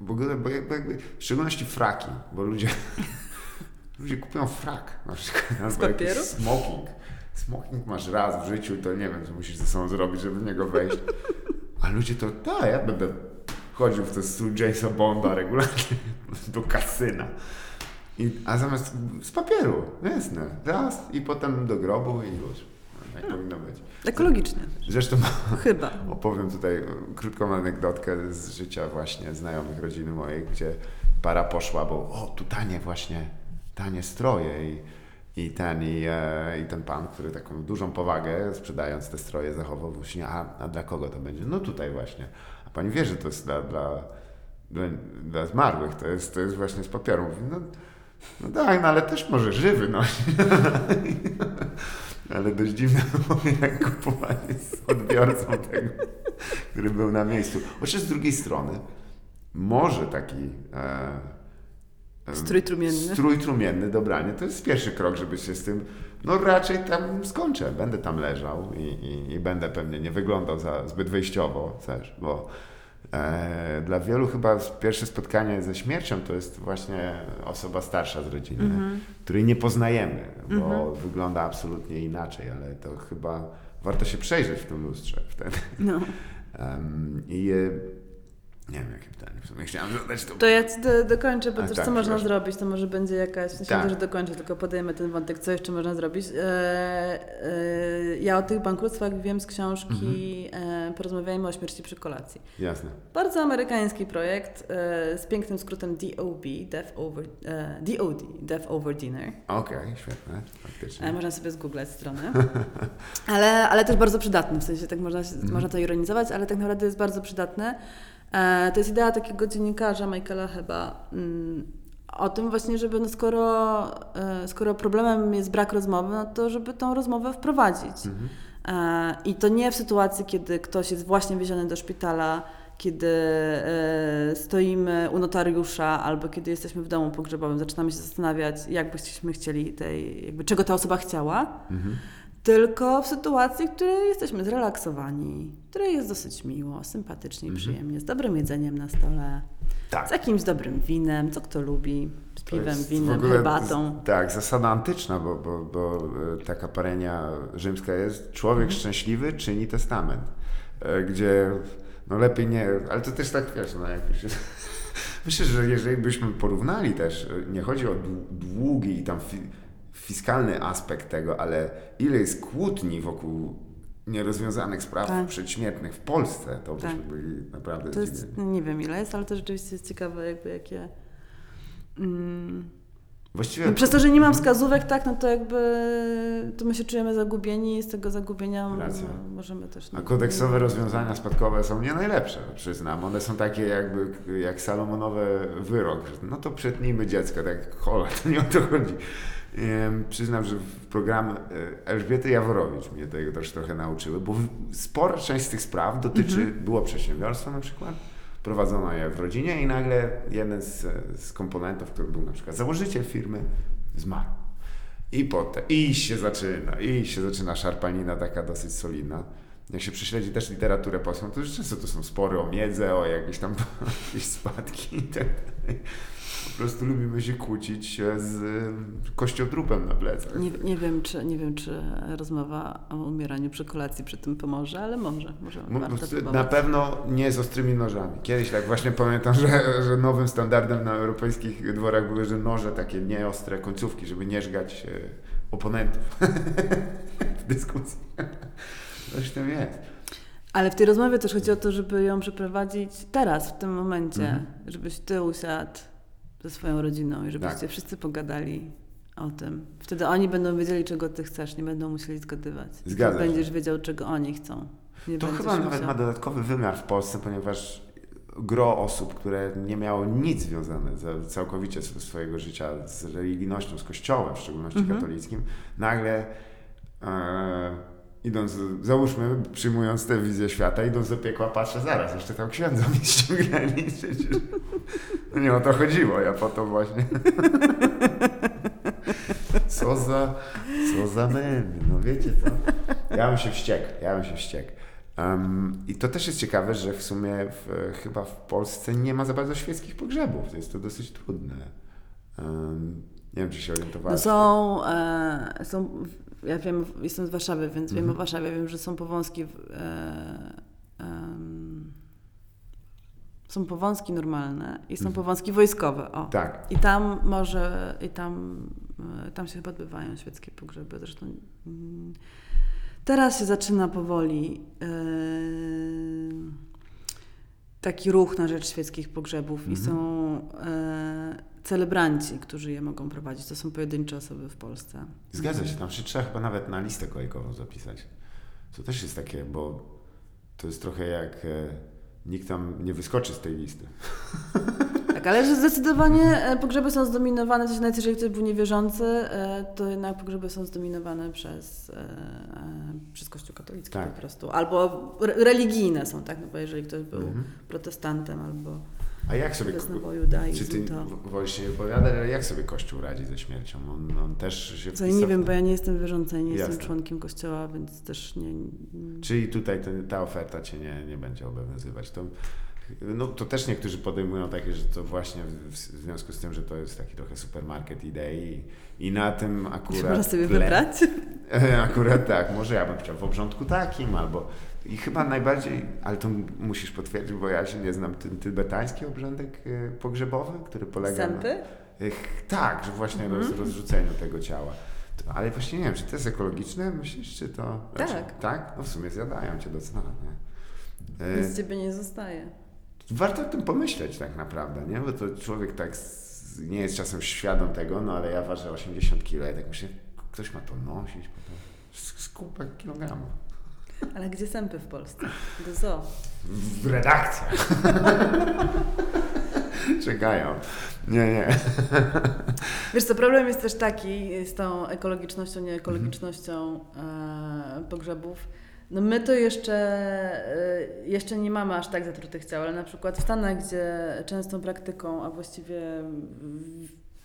W ogóle, bo jakby, w szczególności fraki, bo ludzie, ludzie kupują frak na przykład. albo jakiś papieru? Smoking. Smoking masz raz w życiu, to nie wiem, co musisz ze sobą zrobić, żeby w niego wejść. A ludzie to, tak, ja będę chodził w ten strój Jamesa Bonda regularnie do kasyna. I, a zamiast z papieru, jasne, raz i potem do grobu i już. Tak powinno być. ekologicznie Zresztą chyba. opowiem tutaj krótką anegdotkę z życia właśnie znajomych rodziny mojej, gdzie para poszła, bo o, tu tanie właśnie, tanie stroje i, i ten, i, e, i ten pan, który taką dużą powagę sprzedając te stroje zachował się, a, a dla kogo to będzie? No tutaj właśnie. A pani wie, że to jest dla, dla, dla, dla zmarłych, to jest, to jest właśnie z papieru. Mówi, no, no tak, no ale też może żywy nosić. Ale dość dziwne jak kupowanie z odbiorcą tego, który był na miejscu. Chociaż z drugiej strony, może taki e, Strój trumienny. strój trumienny, dobranie, to jest pierwszy krok, żeby się z tym, no raczej tam skończę. Będę tam leżał i, i, i będę pewnie nie wyglądał za zbyt wyjściowo też, bo e, dla wielu chyba pierwsze spotkanie ze śmiercią to jest właśnie osoba starsza z rodziny, Mhm. której nie poznajemy, bo wygląda absolutnie inaczej, ale to chyba warto się przejrzeć w tym lustrze wtedy. No. I e, nie wiem, jakie pytanie w sumie chciałem zadać. To, To ja do, dokończę, bo A, też tak, co można przepraszam. zrobić, to może będzie jakaś, w sensie Tak. dokończę, tylko podejmę ten wątek, co jeszcze można zrobić. E, e, ja o tych bankructwach wiem z książki Mhm. e, Porozmawiajmy o śmierci przy kolacji. Jasne. Bardzo amerykański projekt e, z pięknym skrótem DOB, Death Over, e, DOD, Death Over Dinner. Okej, świetne, faktycznie. E, można sobie zgooglać stronę. Ale, ale też bardzo przydatny, w sensie tak można, Mhm. można to ironizować, ale tak naprawdę jest bardzo przydatny. E, to jest idea takiego dziennikarza Michaela chyba mm, o tym właśnie, żeby no skoro, e, skoro problemem jest brak rozmowy, no to żeby tą rozmowę wprowadzić. Mhm. E, I to nie w sytuacji, kiedy ktoś jest właśnie wieziony do szpitala, kiedy e, stoimy u notariusza albo kiedy jesteśmy w domu pogrzebowym, zaczynamy się zastanawiać, jak byśmy chcieli tej, jakby czego ta osoba chciała, Mhm. Tylko w sytuacji, w której jesteśmy zrelaksowani, w której jest dosyć miło, sympatycznie, Mhm. przyjemnie, z dobrym jedzeniem na stole, Tak. z jakimś dobrym winem, co kto lubi, z piwem, winem, ogóle herbatą. z- Tak, zasada antyczna, bo, bo, bo e, taka parenia rzymska jest człowiek Mhm. szczęśliwy czyni testament, e, gdzie no lepiej nie, ale to też tak wiesz, no jak już jest, Myślę, że jeżeli byśmy porównali też, e, nie chodzi o dłu- długi i tam fiskalny aspekt tego, ale ile jest kłótni wokół nierozwiązanych spraw Tak. przedśmiertnych w Polsce, to byśmy Tak. byli naprawdę To jest, nie wiem ile jest, ale to rzeczywiście jest ciekawe, jakby jakie... Mm, Właściwie no przez to, że nie mam wskazówek, tak, no to jakby to my się czujemy zagubieni i z tego zagubienia Racja. możemy też... A kodeksowe rozwiązania spadkowe są nie najlepsze, przyznam. One są takie jakby jak Salomonowy wyrok. że No to przetnijmy dziecko, tak hola, to nie o to chodzi. Przyznam, że w program e, Elżbiety Jaworowicz mnie tego też trochę nauczyły, bo spora część z tych spraw dotyczy, było przedsiębiorstwa na przykład, prowadzono je w rodzinie i nagle jeden z, z komponentów, który był na przykład założyciel firmy, zmarł. I potem, i się zaczyna, i się zaczyna szarpanina taka dosyć solidna. Jak się prześledzi też literaturę polską, to często to są spory o miedzę, o jakieś tam jakieś spadki i tak. Po prostu lubimy się kłócić z kościotrupem na plecach. Nie, nie, wiem, czy, nie wiem, czy rozmowa o umieraniu przy kolacji przy tym pomoże, ale może. może Na pewno nie z ostrymi nożami. Kiedyś tak właśnie pamiętam, że, że nowym standardem na europejskich dworach były, że noże takie nieostre końcówki, żeby nie żgać e, oponentów w dyskusji. Coś w tym jest. Ale w tej rozmowie też chodzi o to, żeby ją przeprowadzić teraz, w tym momencie, Mhm. żebyś ty usiadł ze swoją rodziną i żebyście Tak. wszyscy pogadali o tym. Wtedy oni będą wiedzieli, czego ty chcesz, nie będą musieli zgadywać. Zgadza będziesz wiedział, czego oni chcą. Nie To chyba nawet musiał- ma dodatkowy wymiar w Polsce, ponieważ gro osób, które nie miało nic związane za- całkowicie z swojego życia z religijnością, z kościołem, w szczególności Mhm. katolickim, nagle e, idąc, załóżmy, przyjmując tę wizję świata, idąc do piekła, patrzę zaraz, jeszcze tam księdza mi ściągnęli. No nie o to chodziło, ja po to właśnie. Co za, co za memy, no wiecie co? Ja bym się wściekł, ja bym się wściekł. Em, I to też jest ciekawe, że w sumie w, chyba w Polsce nie ma za bardzo świeckich pogrzebów. Jest to dosyć trudne. Em, nie wiem, czy się No orientowałeś. są, e, są, ja wiem, jestem z Warszawy, więc wiem Mhm. o Warszawie, wiem, że są powązki, w- e, są powązki normalne i są Mhm. powązki wojskowe, o. Tak. I tam może, i tam, e, tam się chyba odbywają świeckie pogrzeby. Zresztą mm, teraz się zaczyna powoli e, taki ruch na rzecz świeckich pogrzebów i Mhm. są e, celebranci, którzy je mogą prowadzić. To są pojedyncze osoby w Polsce. Zgadza się, tam się trzeba chyba nawet na listę kolejkową zapisać. To też jest takie, bo to jest trochę jak e, nikt tam nie wyskoczy z tej listy. Tak, ale że zdecydowanie e, pogrzeby są zdominowane, też nawet jeżeli ktoś był niewierzący, e, to jednak pogrzeby są zdominowane przez, e, przez Kościół katolicki Tak. po prostu. Albo re- religijne są, tak? No bo jeżeli ktoś był Mhm. protestantem albo A jak sobie wyznawał Czy judaizm, ty to... wolisz nie wypowiadać, ale jak sobie Kościół radzi ze śmiercią? On, on też się Co ja nie wiem, bo ja nie jestem wierząca nie Jasne. jestem członkiem kościoła, więc też nie... Czyli tutaj ten, ta oferta cię nie, nie będzie obowiązywać. To, no, to też niektórzy podejmują takie, że to właśnie w, w związku z tym, że to jest taki trochę supermarket idei i na tym akurat... Można sobie tle- wybrać. Akurat tak, może ja bym chciał w obrządku takim, albo i chyba najbardziej, ale to musisz potwierdzić, bo ja się nie znam, ten tybetański obrządek y, pogrzebowy, który polega Sępy? na... Tak, że właśnie Mhm. roz, rozrzuceniu tego ciała. To, ale właśnie nie wiem, czy to jest ekologiczne, myślisz, czy to... Tak. tak? No w sumie zjadają cię docenianie. Y, Nic z ciebie nie zostaje. Warto o tym pomyśleć tak naprawdę, nie? Bo to człowiek tak nie jest czasem świadom tego, no ale ja ważę 80 kg i tak myślę, ktoś ma to nosić, potem skupek kilogramów. Ale gdzie sępy w Polsce? Do zoo. W redakcjach. Czekają. Nie, nie. Wiesz co, problem jest też taki z tą ekologicznością, nieekologicznością e, pogrzebów. No my to jeszcze, e, jeszcze nie mamy aż tak zatrutych ciał, ale na przykład w Stanach, gdzie częstą praktyką, a właściwie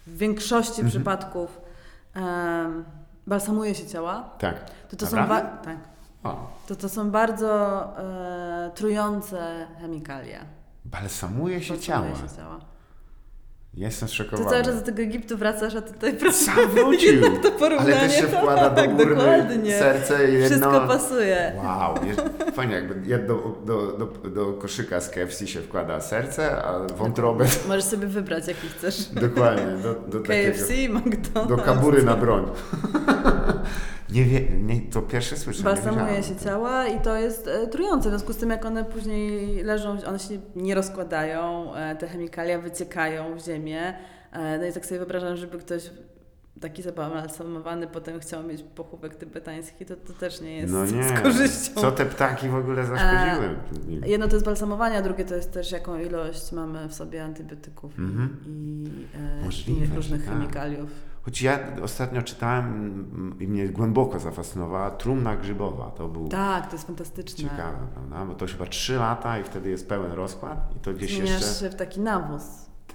w, większości Mhm. przypadków e, balsamuje się ciała, Tak. to to są, Naprawdę? tak, O, to to są bardzo e, trujące chemikalia. balsamuje się Balsamuje ciała. się ciała. Jestem Ty zszokowany. cały czas do tego Egiptu wracasz, a tutaj Sam wrócił. to porównanie. Ale też się wkłada do tak, urny dokładnie. serce i jedno... Wszystko pasuje. Wow, fajnie jakby do, do, do, do koszyka z KFC się wkłada serce, a wątrobę Możesz sobie wybrać, jaki chcesz. dokładnie do, do KFC, takiego, McDonald's. do kabury na broń. nie wie, nie, to pierwsze słyszę. Balsamuje się ciała i to jest e, trujące. W związku z tym, jak one później leżą, one się nie rozkładają, e, te chemikalia wyciekają w ziemię. E, no i tak sobie wyobrażam, żeby ktoś taki zabalsamowany, potem chciał mieć pochówek tybetański, to, to też nie jest No nie, z korzyścią. co te ptaki w ogóle zaszkodziły? Jedno to jest balsamowanie, a drugie to jest też jaką ilość mamy w sobie antybiotyków Mhm. i e, że różnych tak. chemikaliów. Choć ja ostatnio czytałem mm, i mnie głęboko zafascynowała trumna grzybowa. To był Tak, to jest fantastyczne. ciekawe, prawda? Bo to chyba 3 lata i wtedy jest pełen rozkład i to gdzieś Zmieniasz jeszcze... się w taki nawóz.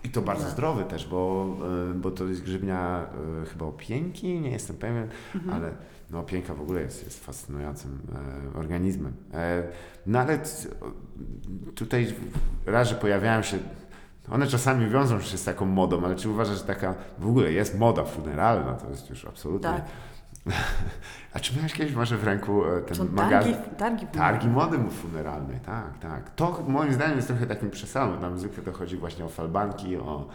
I to bardzo Tak. zdrowy też, bo, y, bo to jest grzybnia y, chyba opieńki, nie jestem pewien, Mhm. ale no, opieńka w ogóle jest, jest fascynującym e, organizmem. E, no ale tutaj raz, że pojawiają się, one czasami wiążą się z taką modą, ale czy uważasz, że taka w ogóle jest moda funeralna, to jest już absolutnie... Tak. A czy miałeś kiedyś może w ręku e, ten Są magazyn? targi, targi, Targi mody funeralnej, tak, tak. To moim zdaniem jest trochę takim przesadem. Tam zwykle to chodzi właśnie o falbanki, o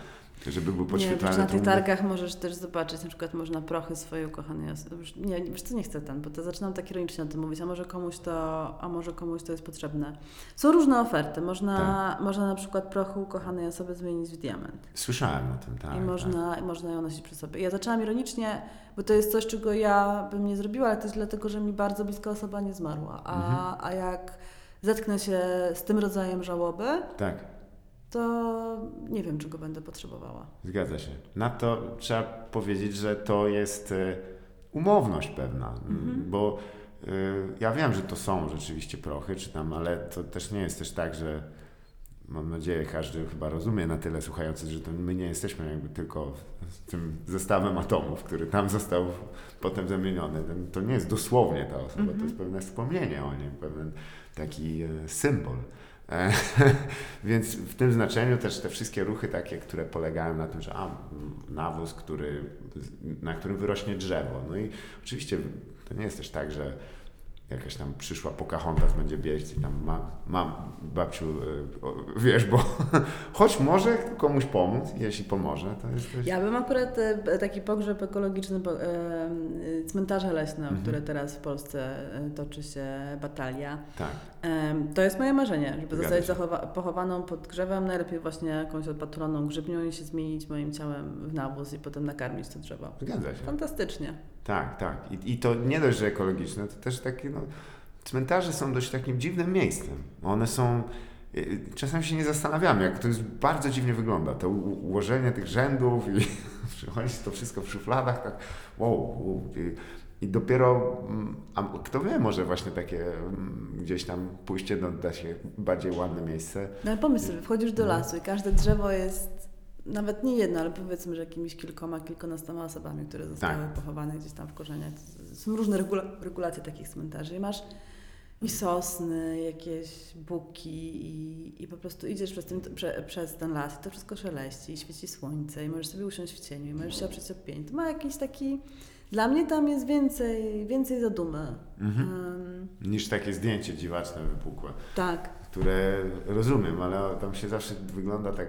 żeby był Nie, podświetlany. wiesz, na tych targach możesz też zobaczyć, na przykład można prochy osoby. Już Nie, wiesz co, nie chcę ten, bo to zaczynam tak ironicznie o tym mówić, a może komuś to, a może komuś to jest potrzebne. Są różne oferty. Można, Tak. można na przykład prochy ukochanej osoby zmienić w diament. Słyszałem o tym, tak. I tak. można, można ją nosić przy sobie. Ja zaczęłam ironicznie, bo to jest coś, czego ja bym nie zrobiła, ale to jest dlatego, że mi bardzo bliska osoba nie zmarła. A, Mhm. a jak zetknę się z tym rodzajem żałoby, Tak, to nie wiem, czego będę potrzebowała. zgadza się. Na to trzeba powiedzieć, że to jest e, umowność pewna, Mhm. bo e, ja wiem, że to są rzeczywiście prochy, czy tam, ale to też nie jest też tak, że mam nadzieję, każdy chyba rozumie na tyle słuchający, że to my nie jesteśmy jakby tylko tym zestawem atomów, który tam został potem zamieniony. To nie jest dosłownie ta osoba, to jest pewne wspomnienie o nim, pewien taki e, symbol. Więc w tym znaczeniu też te wszystkie ruchy takie, które polegają na tym, że a, nawóz, który, na którym wyrośnie drzewo. No i oczywiście to nie jest też tak, że jakaś tam przyszła Pocahontas będzie biec i tam mam, mam babciu, o, wiesz, bo choć może komuś pomóc, jeśli pomoże, to jest też... Ja bym akurat e, taki pogrzeb ekologiczny, e, e, cmentarze leśne, o Mhm. które teraz w Polsce e, toczy się batalia. Tak, E, To jest moje marzenie, żeby Zgadza zostać pochowaną pod drzewem, najlepiej właśnie jakąś odpatroną grzybnią i się zmienić moim ciałem w nawóz i potem nakarmić to drzewo. zgadza się. Fantastycznie. Tak, tak. I, I to nie dość, że ekologiczne, to też takie, no, cmentarze są dość takim dziwnym miejscem. One są, y, czasem się nie zastanawiamy, jak to jest, bardzo dziwnie wygląda, to ułożenie tych rzędów i przychodzi to wszystko w szufladach, tak, wow, wow i, i dopiero, mm, a kto wie, może właśnie takie mm, gdzieś tam pójście do, da się bardziej ładne miejsce. No ale pomyśl sobie, wchodzisz do lasu i każde drzewo jest nawet nie jedno, ale powiedzmy, że jakimiś kilkoma, kilkunastoma osobami, które zostały Tak. pochowane gdzieś tam w korzeniach. Są różne regula- regulacje takich cmentarzy. I masz i sosny, jakieś buki i, i po prostu idziesz przez ten, prze, przez ten las i to wszystko szeleści i świeci słońce i możesz sobie usiąść w cieniu i możesz się oprzeć o pień. To ma jakiś taki... Dla mnie tam jest więcej, więcej zadumy. Mhm. Em, Niż takie zdjęcie dziwaczne, wypukłe. tak. które rozumiem, ale tam się zawsze wygląda tak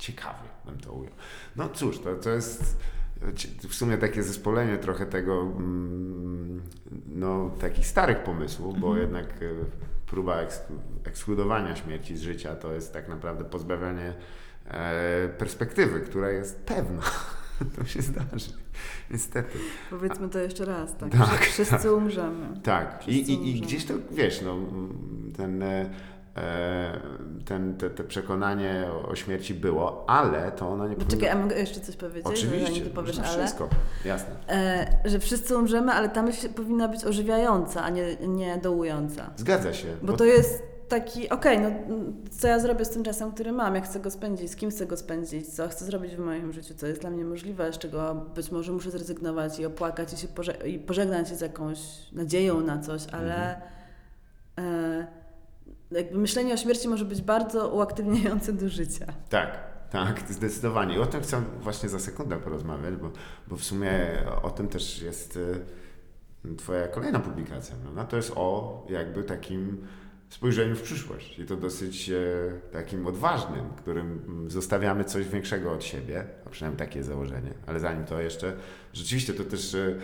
ciekawie, bym to ujął. No cóż, to, to jest w sumie takie zespolenie trochę tego, mm, no takich starych pomysłów, bo Mhm. jednak e, próba eksk- ekskludowania śmierci z życia to jest tak naprawdę pozbawianie e, perspektywy, która jest pewna. To się zdarzy. Niestety. Powiedzmy to jeszcze raz, tak? Tak, Wszyscy tak. umrzemy. Tak, i, i, i gdzieś to, wiesz, no, ten, e, ten, te, te przekonanie o, śmierci było, ale to ono nie Czekaj, a mogę jeszcze coś powiedzieć? Oczywiście, ty powiesz, ale... wszystko, jasne. E, że wszyscy umrzemy, ale ta myśl powinna być ożywiająca, a nie, nie dołująca. Zgadza się. Bo to jest taki, okej, no mm, co ja zrobię z tym czasem, który mam, jak chcę go spędzić, z kim chcę go spędzić, co chcę zrobić w moim życiu, co jest dla mnie możliwe, z czego być może muszę zrezygnować i opłakać i się poże- i pożegnać się z jakąś nadzieją na coś, ale e, jakby myślenie o śmierci może być bardzo uaktywniające do życia. Tak, tak, zdecydowanie. I o tym chcę właśnie za sekundę porozmawiać, bo, bo w sumie o tym też jest y, Twoja kolejna publikacja, prawda? To jest o jakby takim spojrzeniu w przyszłość i to dosyć e, takim odważnym, którym zostawiamy coś większego od siebie, a przynajmniej takie założenie. Ale zanim to jeszcze, rzeczywiście to też, e,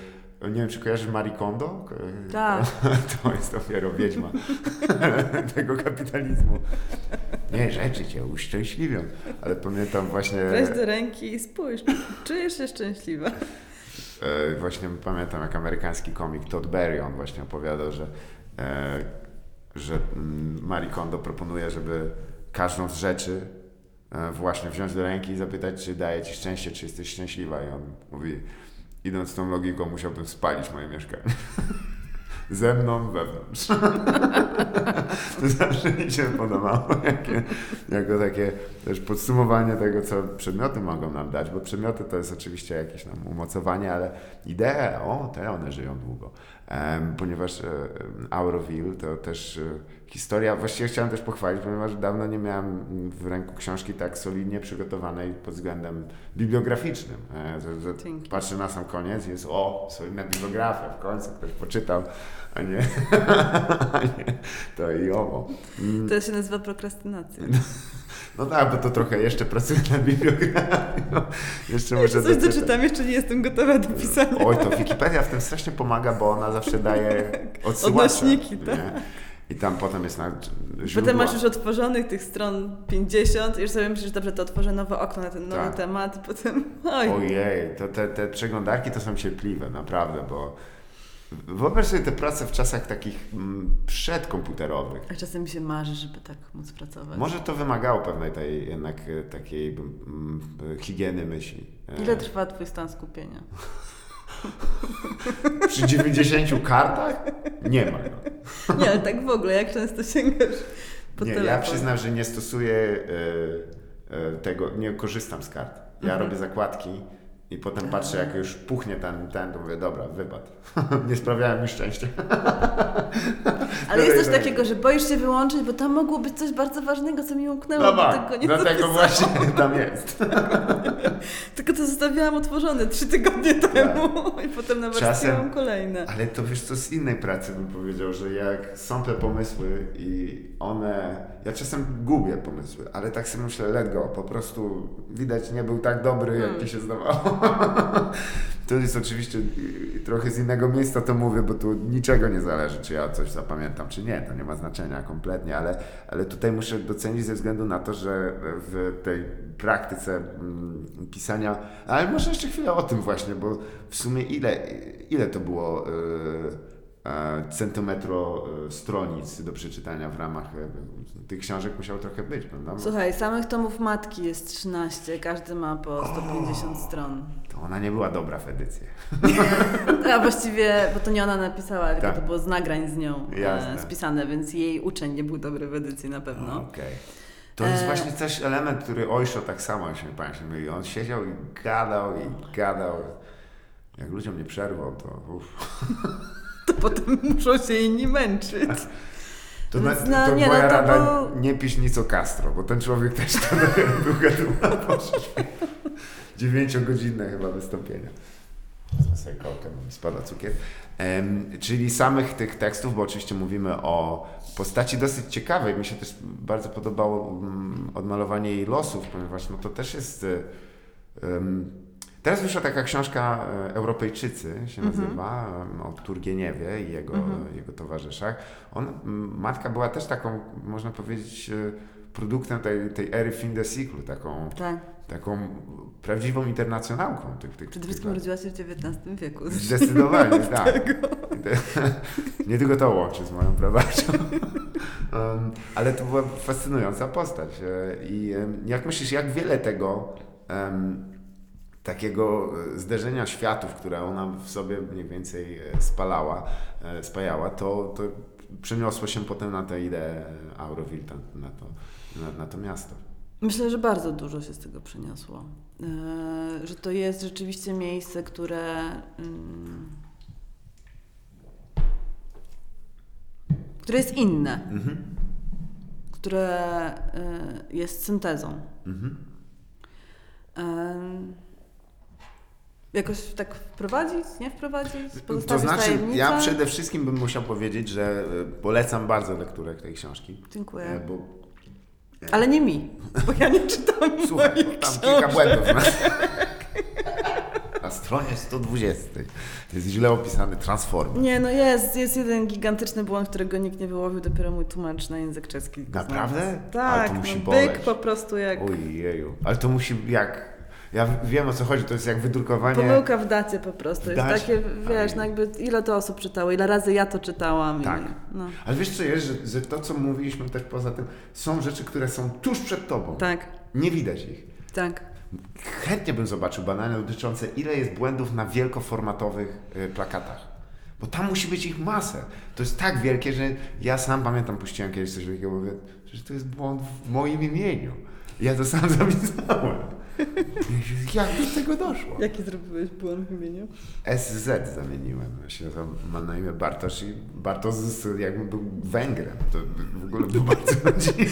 nie wiem czy kojarzysz Marie Kondo? Ko- Tak. To, to jest dopiero wiedźma tego kapitalizmu. Nie, rzeczy cię uszczęśliwią. Ale pamiętam właśnie... Weź do ręki i spójrz, czujesz się szczęśliwa. E, właśnie pamiętam, jak amerykański komik Todd Berry, on właśnie opowiadał, że, e, że mm, Marie Kondo proponuje, żeby każdą z rzeczy e, właśnie wziąć do ręki i zapytać, czy daje ci szczęście, czy jesteś szczęśliwa. I on mówi, idąc tą logiką, musiałbym spalić moje mieszkanie. Ze mną wewnątrz. to zawsze mi się podobało, jakie, jako takie też podsumowanie tego, co przedmioty mogą nam dać, bo przedmioty to jest oczywiście jakieś tam umocowanie, ale idee, o, te one żyją długo. Ponieważ e, Auroville to też e, historia, właściwie chciałem też pochwalić, ponieważ dawno nie miałem w ręku książki tak solidnie przygotowanej pod względem bibliograficznym. E, że, patrzę na sam koniec i jest o, solidna bibliografia, w końcu ktoś poczytał, a nie, a nie to i owo. To się nazywa prokrastynacja. No tak, bo to trochę jeszcze pracuję nad bibliografią. Jeszcze muszę coś doczytać. doczytam, jeszcze nie jestem gotowa do pisania. Oj, to Wikipedia w tym strasznie pomaga, bo ona zawsze daje odsyłacze. Odnośniki, tak. nie? I tam potem jest na źródła. Potem masz już otworzonych tych stron 50 i już sobie myślisz, dobrze, to otworzę nowe okno na ten nowy Tak. temat i potem oj, Ojej, to te, te przeglądarki to są cierpliwe, naprawdę, bo wyobraź sobie te prace w czasach takich mm, przedkomputerowych. a czasem mi się marzy, żeby tak móc pracować. Może to wymagało pewnej tej jednak e, takiej higieny myśli. E, Ile trwa twój stan skupienia? Przy 90 kartach? Nie ma go. Nie, ale tak w ogóle, jak często sięgasz po Nie, telefon? ja przyznam, że nie stosuję e, tego, nie korzystam z kart. Ja Mhm. robię zakładki i potem patrzę, jak już puchnie ten, ten to mówię, dobra, wypad. nie sprawiałem mi szczęścia. Ale jest coś takiego, że boisz się wyłączyć, bo tam mogło być coś bardzo ważnego, co mi umknęło, No tak, tego nie dlatego właśnie tam jest. Tylko to zostawiałam otworzone trzy tygodnie temu i potem nawarstwiłam Tak. Czasem- kolejne. Ale to wiesz co, z innej pracy bym powiedział, że jak są te pomysły i one... Ja czasem gubię pomysły, ale tak sobie myślę, let go, po prostu widać nie był tak dobry, jak Hmm. mi się zdawało. To jest oczywiście trochę z innego miejsca to mówię, bo tu niczego nie zależy, czy ja coś zapamiętam, czy nie, to nie ma znaczenia kompletnie, ale, ale tutaj muszę docenić ze względu na to, że w tej praktyce mm, pisania, ale może jeszcze chwilę o tym właśnie, bo w sumie ile, ile to było y, e, centymetro e, stronic do przeczytania w ramach e, tych książek musiało trochę być, prawda? Słuchaj, samych tomów matki jest 13, każdy ma po 150 stron. To ona nie była dobra w edycji. A właściwie, bo to nie ona napisała, tylko Tak. to było z nagrań z nią Jasne. e, spisane, więc jej uczeń nie był dobry w edycji na pewno. Okej. To jest E, właśnie też element, który Ojszo tak samo, jeśli pamiętam, myli. On siedział i gadał i gadał. Jak ludziom nie przerwał, to uff. To potem muszą się inni męczyć. To, na, Więc to, no, nie, moja no to rada, był- nie pisz nic o Castro, bo ten człowiek też długa, długa poszła. Dziewięciogodzinne chyba wystąpienia. Wezmę sobie kołkę, mi spada cukier. Em, czyli samych tych tekstów, bo oczywiście mówimy o postaci dosyć ciekawej. Mi się też bardzo podobało mm, odmalowanie jej losów, ponieważ no to też jest... em, teraz wyszła taka książka e, Europejczycy się Mhm. nazywa, em, o Turgieniewie i jego, jego towarzyszach. On, matka była też taką, można powiedzieć, e, produktem tej, tej ery fin de cycle, taką, Tak. taką prawdziwą internacjonałką tych, tych, Przede wszystkim rodziła się w XIX wieku. Zdecydowanie, tak. Nie tylko to łączy z moją prawością. Um, ale to była fascynująca postać. e, I jak myślisz, jak wiele tego em, takiego e, zderzenia światów, które ona w sobie mniej więcej e, spalała, e, spajała, to, to przeniosło się potem na tę ideę Auroville, na, to, na, na to miasto. Myślę, że bardzo dużo się z tego przeniosło. Że to jest rzeczywiście miejsce, które. mm, które jest inne, Mhm. które jest syntezą. Mhm. Jakoś tak wprowadzić, nie wprowadzić? To znaczy, tajemnicę? ja przede wszystkim bym musiał powiedzieć, że e, polecam bardzo lekturę tej książki. E, Dziękuję. Bo Ale nie mi, bo ja nie czytam Słuchaj, moich tam książek. kilka błędów. Na... A stronie 120. To jest źle opisany transform. Nie, no jest, jest jeden gigantyczny błąd, którego nikt nie wyłowił, dopiero mój tłumacz na język czeski. Naprawdę? znalazł. Ale Tak, to musi no, byk po prostu jak Ojeju. Ale to musi jak... Ja wiem o co chodzi, to jest jak wydrukowanie... pomyłka w dacie po prostu. Jest dacie? takie, wiesz, Aj. no jakby ile to osób czytało, ile razy ja to czytałam. Tak. I, no. Ale wiesz co jest, że, że to co mówiliśmy też poza tym, są rzeczy, które są tuż przed tobą. Tak, Nie widać ich. tak. Chętnie bym zobaczył badania dotyczące ile jest błędów na wielkoformatowych y, plakatach. Bo tam musi być ich masę. To jest tak wielkie, że ja sam pamiętam, puściłem kiedyś coś takiego, mówię, że to jest błąd w moim imieniu. Ja to sam zapisałem. Jak do tego doszło? Jaki zrobiłeś błąd w imieniu? SZ zamieniłem. Właśnie to ma na imię Bartosz i Bartosz jakby był Węgrem. To w ogóle był bardzo dziwne.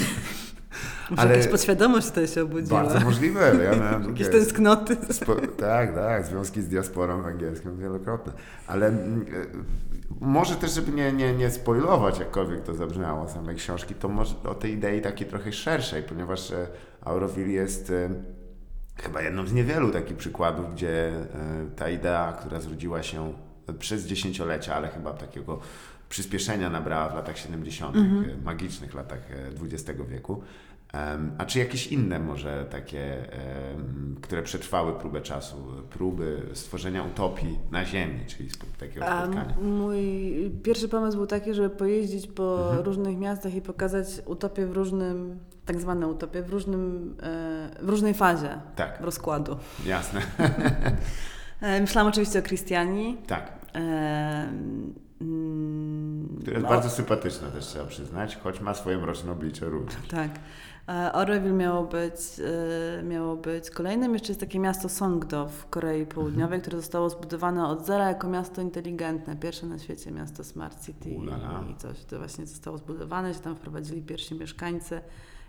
Może Ale- jakaś podświadomość tutaj się obudziła. Bardzo możliwe. Ja miałem Jakieś tęsknoty. Spo, tak, tak, związki z diasporą węgierską wielokrotne. Ale mm, e, może też, żeby nie, nie, nie spoilować, jakkolwiek to zabrzmiało samej książki, to może o tej idei takiej trochę szerszej, ponieważ e, Auroville jest e, chyba jedną z niewielu takich przykładów, gdzie e, ta idea, która zrodziła się przez dziesięciolecia, ale chyba takiego przyspieszenia nabrała w latach 70., e, magicznych latach e, XX wieku. Em, A czy jakieś inne może takie, które przetrwały próbę czasu, próby stworzenia utopii na Ziemi, czyli takiego A spotkania? mój pierwszy pomysł był taki, żeby pojeździć po Mhm. różnych miastach i pokazać utopię w różnym, tak zwane utopie, w, różnym, e, w różnej fazie Tak, rozkładu. jasne. E, Myślałam oczywiście o Christiani. tak, E, mm, które jest no, bardzo sympatyczne też trzeba przyznać, choć ma swoje mroczne oblicze również. Tak. E, Oreville miało być, miało być kolejnym. Jeszcze jest takie miasto Songdo w Korei Południowej, które zostało zbudowane od zera jako miasto inteligentne. Pierwsze na świecie miasto Smart City Ulala. i coś. To właśnie zostało zbudowane, się tam wprowadzili pierwsi mieszkańcy.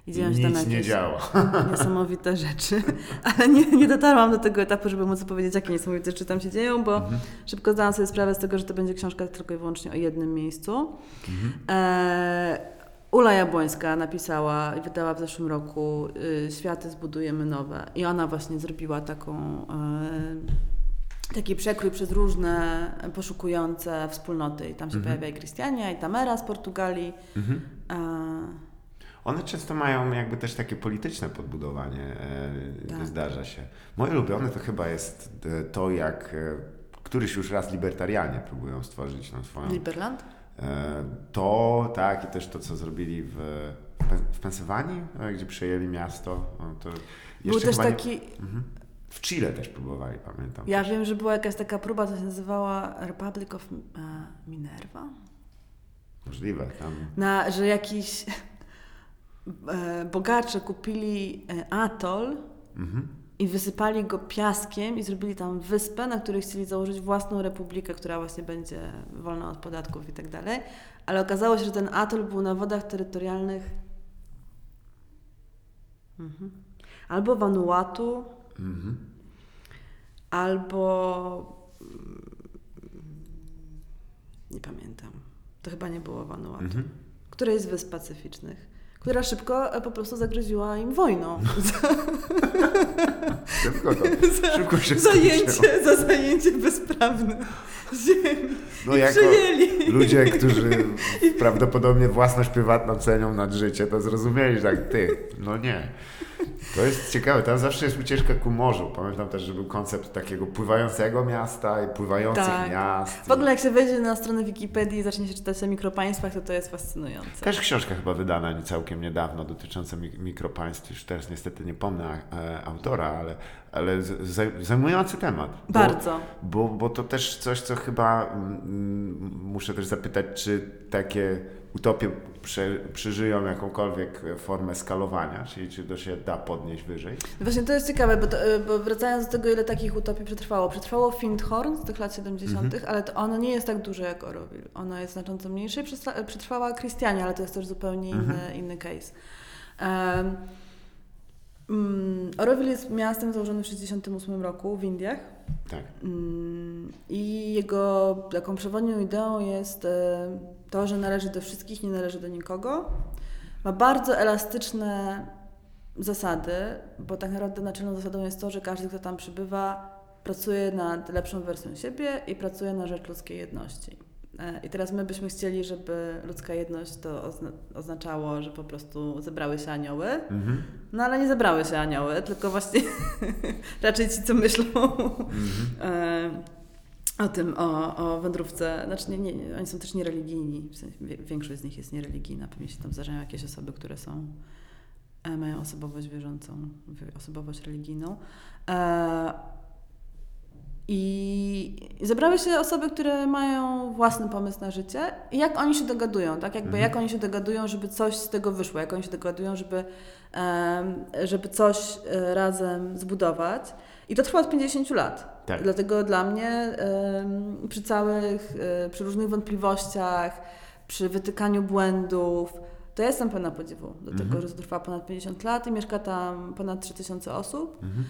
I dzieją się tam nie działa. niesamowite rzeczy, ale nie, nie dotarłam do tego etapu, żeby móc opowiedzieć, jakie niesamowite rzeczy tam się dzieją, bo Mhm. szybko zdałam sobie sprawę z tego, że to będzie książka tylko i wyłącznie o jednym miejscu. Mhm. E, Ula Jabłońska napisała i wydała w zeszłym roku y, Światy zbudujemy nowe i ona właśnie zrobiła taką e, taki przekrój przez różne poszukujące wspólnoty i tam się Mhm. pojawia i Krystiania i Tamera z Portugalii. Mhm. E, One często mają jakby też takie polityczne podbudowanie, e, Tak. zdarza się. Moje ulubione to chyba jest e, to, jak e, któryś już raz libertarianie próbują stworzyć tą swoją Liberland? To, tak, i też to, co zrobili w, w Pen- w Pensylwanii, gdzie przejęli miasto. To Był też taki, Mhm. W Chile też próbowali, pamiętam. Ja wiem, że była jakaś taka próba, to się nazywała Republic of Minerva, Możliwe. Tam... na, że jakiś bogacze kupili e, atol Mhm. i wysypali go piaskiem i zrobili tam wyspę, na której chcieli założyć własną republikę, która właśnie będzie wolna od podatków i tak dalej. Ale okazało się, że ten atol był na wodach terytorialnych mhm. albo Vanuatu, Mhm. albo nie pamiętam. To chyba nie było Vanuatu. Mhm. Którejś z wysp pacyficznych, która szybko e, po prostu zagroziła im wojną. Szybko to, szybko się skończyło. zajęcie, za zajęcie bezprawne ziemi. No jako przyjęli. ludzie, którzy prawdopodobnie własność prywatną cenią nad życie, to zrozumieli, że tak, ty, no nie. To jest ciekawe, tam zawsze jest ucieczka ku morzu. Pamiętam też, że był koncept takiego pływającego miasta i pływających Tak. miast. W ogóle jak się wejdzie na stronę Wikipedii i zacznie się czytać o mikropaństwach, to to jest fascynujące. Też książka chyba wydana nie całkiem niedawno dotycząca mik- mikropaństw. Już teraz niestety nie pomnę e, autora, ale, ale zajmujący temat. Bo- Bardzo. Bo, bo to też coś, co chyba mm, muszę też zapytać, czy takie utopie prze, przeżyją jakąkolwiek formę skalowania, czyli czy to się da podnieść wyżej? No Właśnie to jest ciekawe, bo, to, e, bo wracając do tego, ile takich utopii przetrwało. Przetrwało Findhorn z tych lat 70., Mhm. ale to ono nie jest tak duże jak Oroville. Ono jest znacząco mniejsze i przetrwa- przetrwała Christiania, ale to jest też zupełnie inny, Mhm. inny case. Um, mm, Oroville jest miastem założonym w 1968 roku w Indiach. Tak. Mm, I jego taką przewodnią ideą jest to, że należy do wszystkich, nie należy do nikogo. Ma bardzo elastyczne zasady, bo tak naprawdę naczelną zasadą jest to, że każdy, kto tam przybywa, pracuje nad lepszą wersją siebie i pracuje na rzecz ludzkiej jedności. E, I teraz my byśmy chcieli, żeby ludzka jedność to ozna oznaczało, że po prostu zebrały się anioły, Mhm. no ale nie zebrały się anioły, tylko właśnie raczej ci, co myślą Mhm. O tym, o, o wędrówce. Znaczy, nie, nie, oni są też niereligijni. W sensie, większość z nich jest niereligijna. Pewnie się tam zdarzają jakieś osoby, które są, e, mają osobowość wierzącą, wi- osobowość religijną. E, I zebrały się osoby, które mają własny pomysł na życie i jak oni się dogadują, tak? Jakby Mhm. jak oni się dogadują, żeby coś z tego wyszło, jak oni się dogadują, żeby, żeby coś e, razem zbudować. I to trwa od 50 lat. Tak. Dlatego dla mnie przy całych, e, przy różnych wątpliwościach, przy wytykaniu błędów, to ja jestem pełna podziwu do tego, Mhm. że to trwa ponad 50 lat i mieszka tam ponad 3000 osób. Mhm.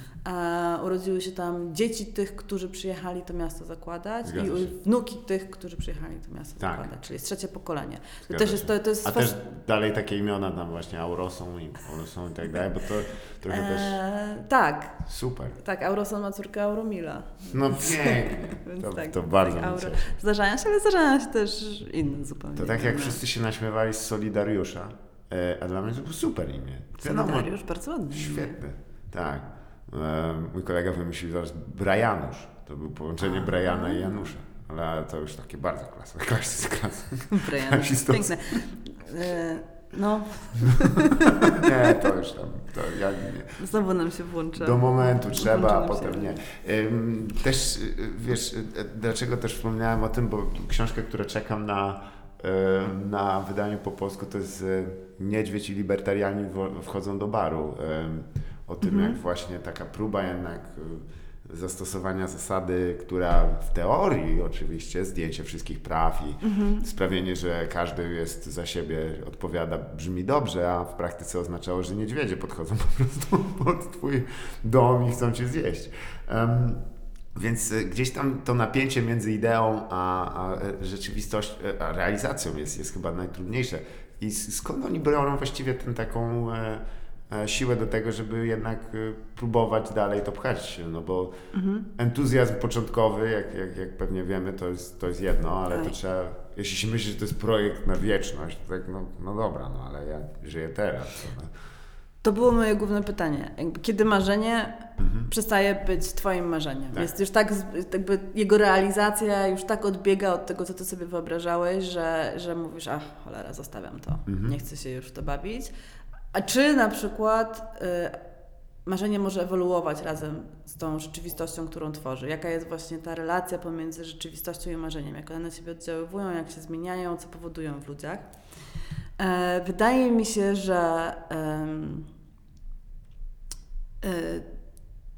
E, urodziły się tam dzieci tych, którzy przyjechali to miasto zakładać Zgadza i się. wnuki tych, którzy przyjechali to miasto Tak. zakładać, czyli jest trzecie pokolenie. To też jest, to, to jest A fas- też dalej takie imiona tam właśnie Aurosą i Aurosą i tak dalej, bo to trochę też e, Tak, super. tak, Auroson ma córkę Auromila. No pięknie. To, tak, to bardzo tak, mi Auro-. Zdarzają się, ale zdarzają się też inne zupełnie. To tak jak wszyscy się naśmiewali z Solidariusza, e, a dla mnie to było super imię. Solidariusz, bardzo ładny. Świetne, tak. E, mój kolega wymyślił zaraz Brajanusz. To był połączenie Brajana i Janusza. Ale to już takie bardzo klasowe. Klasy, klasy. Brian, Rasistowskie. piękne. E, No, Nie, to już tam, to ja nie. znowu nam się włącza. Do momentu trzeba, a potem nie. Też, wiesz, dlaczego też wspomniałem o tym, bo książkę, którą czekam na, na wydaniu po polsku, to jest y, Niedźwiedź i libertariani wo- wchodzą do baru. Ym, O tym, Mhm. jak właśnie taka próba jednak zastosowania zasady, która w teorii oczywiście, zdjęcie wszystkich praw i Mhm. sprawienie, że każdy jest za siebie, odpowiada, brzmi dobrze, a w praktyce oznaczało, że niedźwiedzie podchodzą po prostu pod twój dom i chcą cię zjeść. Em, więc y, gdzieś tam to napięcie między ideą a, a e, rzeczywistością, e, a realizacją jest, jest chyba najtrudniejsze. I skąd oni biorą właściwie tę taką e, siłę do tego, żeby jednak e, próbować dalej to pchać? No bo Mhm. entuzjazm początkowy, jak, jak, jak pewnie wiemy, to jest, to jest jedno, ale to Tak. trzeba, jeśli się myśli, że to jest projekt na wieczność, to tak, no, no dobra, no ale ja żyję teraz. No. To było moje główne pytanie. Jakby, kiedy marzenie Mhm. przestaje być Twoim marzeniem? Tak. Jest już tak, jakby jego realizacja już tak odbiega od tego, co Ty sobie wyobrażałeś, że, że mówisz, ach, cholera, zostawiam to. Mhm. Nie chcę się już w to bawić. A czy na przykład y, marzenie może ewoluować razem z tą rzeczywistością, którą tworzy? Jaka jest właśnie ta relacja pomiędzy rzeczywistością i marzeniem? Jak one na siebie oddziaływują, jak się zmieniają, co powodują w ludziach? E, wydaje mi się, że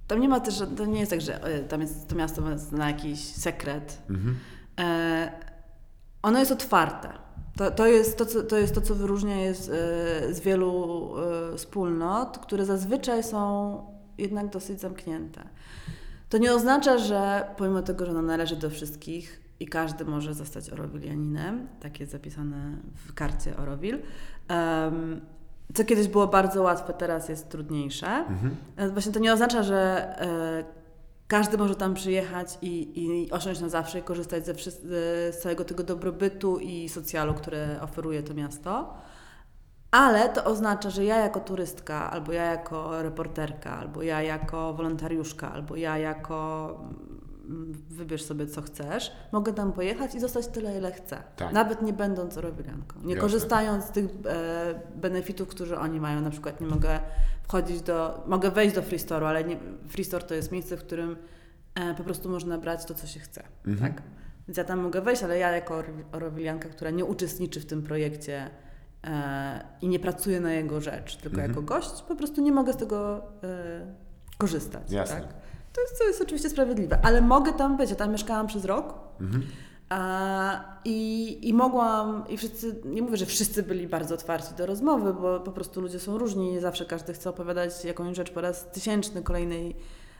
tam nie ma też, to nie jest tak, że e, tam jest to miasto na jakiś sekret. Mhm. E, ono jest otwarte. To, to, jest to, co, to jest to, co wyróżnia je z, e, z wielu e, wspólnot, które zazwyczaj są jednak dosyć zamknięte. To nie oznacza, że pomimo tego, że ono należy do wszystkich i każdy może zostać Orowilianinem, tak jest zapisane w karcie Orowil, em, co kiedyś było bardzo łatwe, teraz jest trudniejsze. Mhm. E, Właśnie to nie oznacza, że e, każdy może tam przyjechać i, i osiąść na zawsze i korzystać ze z całego tego dobrobytu i socjalu, które oferuje to miasto. Ale to oznacza, że ja jako turystka, albo ja jako reporterka, albo ja jako wolontariuszka, albo ja jako wybierz sobie co chcesz, mogę tam pojechać i zostać tyle, ile chcę. Tak. Nawet nie będąc rowilanką. Nie Jasne. korzystając z tych e, benefitów, które oni mają. Na przykład nie mogę wchodzić do, mogę wejść do Freestore'u, ale nie, Freestore to jest miejsce, w którym e, po prostu można brać to, co się chce. Mhm. Tak? Więc ja tam mogę wejść, ale ja jako Orowilianka, która nie uczestniczy w tym projekcie e, i nie pracuje na jego rzecz, tylko Mhm. jako gość, po prostu nie mogę z tego e, korzystać. Jasne. Tak? To, jest, to jest oczywiście sprawiedliwe, ale mogę tam być. Ja tam mieszkałam przez rok. Mhm. A, i, I mogłam, i wszyscy, nie mówię, że wszyscy byli bardzo otwarci do rozmowy, bo po prostu ludzie są różni, nie zawsze każdy chce opowiadać jakąś rzecz po raz tysięczny kolejnej,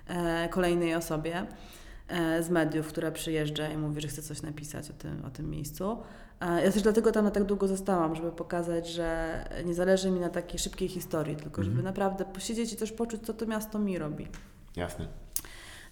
e, kolejnej osobie e, z mediów, która przyjeżdża i mówi, że chce coś napisać o tym, o tym miejscu. E, ja też dlatego tam na tak długo zostałam, żeby pokazać, że nie zależy mi na takiej szybkiej historii, tylko żeby Mhm. naprawdę posiedzieć i też poczuć, co to miasto mi robi. Jasne.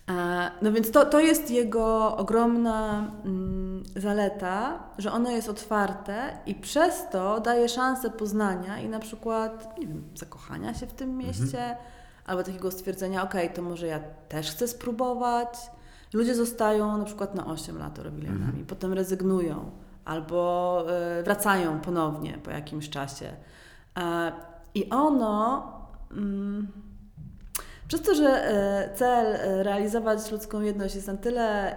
E, No więc to, to jest jego ogromna mm, zaleta, że ono jest otwarte i przez to daje szansę poznania i na przykład, nie wiem, zakochania się w tym mieście, albo takiego stwierdzenia, okej, to może ja też chcę spróbować. Ludzie zostają na przykład na 8 lat Orowilianami, potem rezygnują, albo e, wracają ponownie po jakimś czasie. E, I ono... Mm, przez to, że e, cel e, realizować ludzką jedność jest na tyle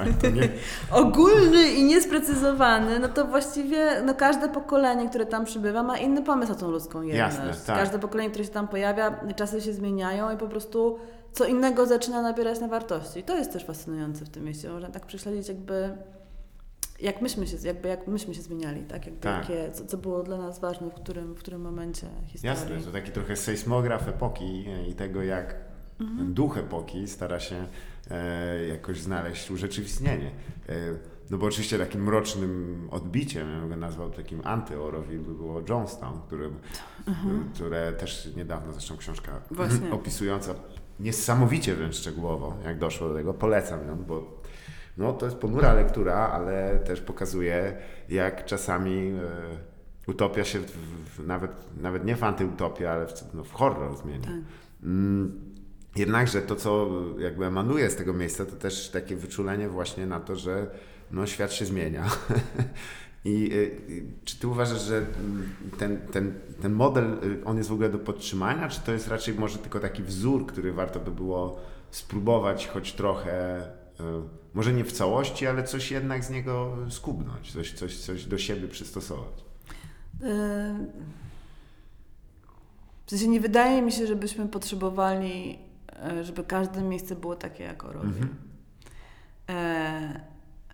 ogólny i niesprecyzowany, no to właściwie no każde pokolenie, które tam przybywa, ma inny pomysł na tą ludzką jedność. Jasne, tak. Każde pokolenie, które się tam pojawia, czasy się zmieniają i po prostu co innego zaczyna nabierać na wartości. I to jest też fascynujące w tym mieście. Można tak prześledzić jakby jak myśmy się, jakby jak myśmy się zmieniali, tak? Jakby Tak. Jakie, co, co było dla nas ważne w którym, w którym momencie historii. jasne, to taki trochę sejsmograf epoki e, i tego, jak ten duch epoki stara się e, jakoś znaleźć urzeczywistnienie. E, no bo oczywiście takim mrocznym odbiciem, ja bym go nazwał takim anty-Orowille, by było Jonestown, które, które też niedawno, zresztą książka Właśnie. opisująca niesamowicie wręcz szczegółowo, jak doszło do tego, polecam ją, bo no, to jest ponura lektura, ale też pokazuje, jak czasami e, utopia się w, w, nawet, nawet nie w antyutopię, ale w, no, w horror zmienia. Tak. Mm, Jednakże to, co jakby emanuje z tego miejsca, to też takie wyczulenie właśnie na to, że no, świat się zmienia. I y, czy ty uważasz, że mm, ten, ten, ten model, y, on jest w ogóle do podtrzymania, czy to jest raczej może tylko taki wzór, który warto by było spróbować choć trochę, y, może nie w całości, ale coś jednak z niego skubnąć, coś, coś, coś do siebie przystosować? E, W sensie nie wydaje mi się, żebyśmy potrzebowali, e, żeby każde miejsce było takie jak Orowil. Mhm. E,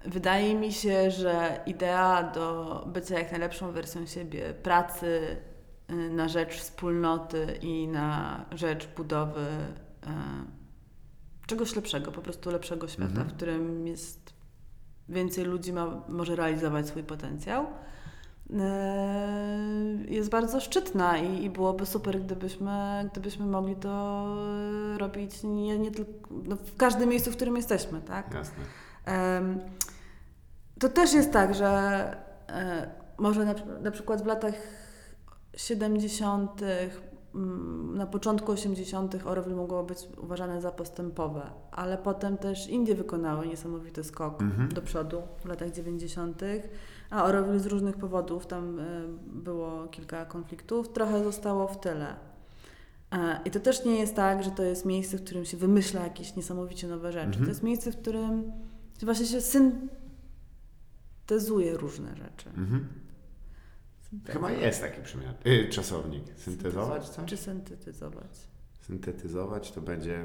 Wydaje mi się, że idea do bycia jak najlepszą wersją siebie, pracy e, na rzecz wspólnoty i na rzecz budowy e, czegoś lepszego, po prostu lepszego świata, Mhm. w którym jest więcej ludzi ma, może realizować swój potencjał e, jest bardzo szczytna i, i byłoby super, gdybyśmy, gdybyśmy mogli to robić nie, nie tylko no, w każdym miejscu, w którym jesteśmy, tak? Jasne. To też jest tak, że e, może na, na przykład w latach 70., mm, na początku 80. Orwell mogło być uważane za postępowe, ale potem też Indie wykonały niesamowity skok Mhm. do przodu w latach 90., a Orwell z różnych powodów, tam e, było kilka konfliktów, trochę zostało w tyle. E, I to też nie jest tak, że to jest miejsce, w którym się wymyśla jakieś niesamowicie nowe rzeczy. Mhm. To jest miejsce, w którym właśnie się syntezuje różne rzeczy. Mhm. Chyba jest taki przymiot. Y, czasownik. Syntezować coś? Czy syntetyzować? Syntetyzować to będzie.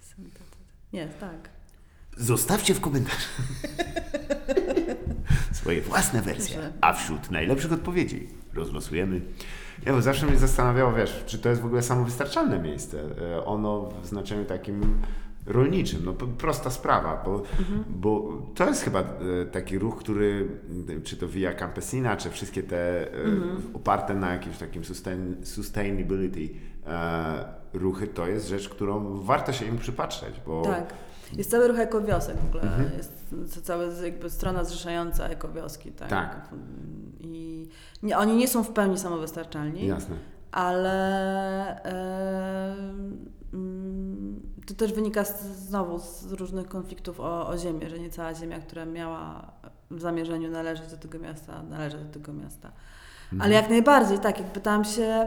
Syntety... Nie, tak. Zostawcie w komentarzu swoje własne wersje, Proszę. a wśród najlepszych odpowiedzi rozlosujemy. Ja bo zawsze mnie zastanawiało, wiesz, czy to jest w ogóle samowystarczalne miejsce. E, Ono w znaczeniu takim rolniczym, no prosta sprawa, bo, bo to jest chyba e, taki ruch, który, m, czy to Via Campesina, czy wszystkie te e, oparte na jakimś takim sustain, sustainability e, ruchy, to jest rzecz, którą warto się im przypatrzeć, bo Tak. Jest cały ruch ekowiosek w ogóle. Mhm. Jest cała jakby strona zrzeszająca ekowioski. Tak. Tak. I nie, oni nie są w pełni samowystarczalni. jasne. ale e, mm, to też wynika z, znowu z różnych konfliktów o, o ziemię, że nie cała ziemia, która miała w zamierzeniu należeć do tego miasta, należy do tego miasta. Ale jak najbardziej, tak, jak pytałam się,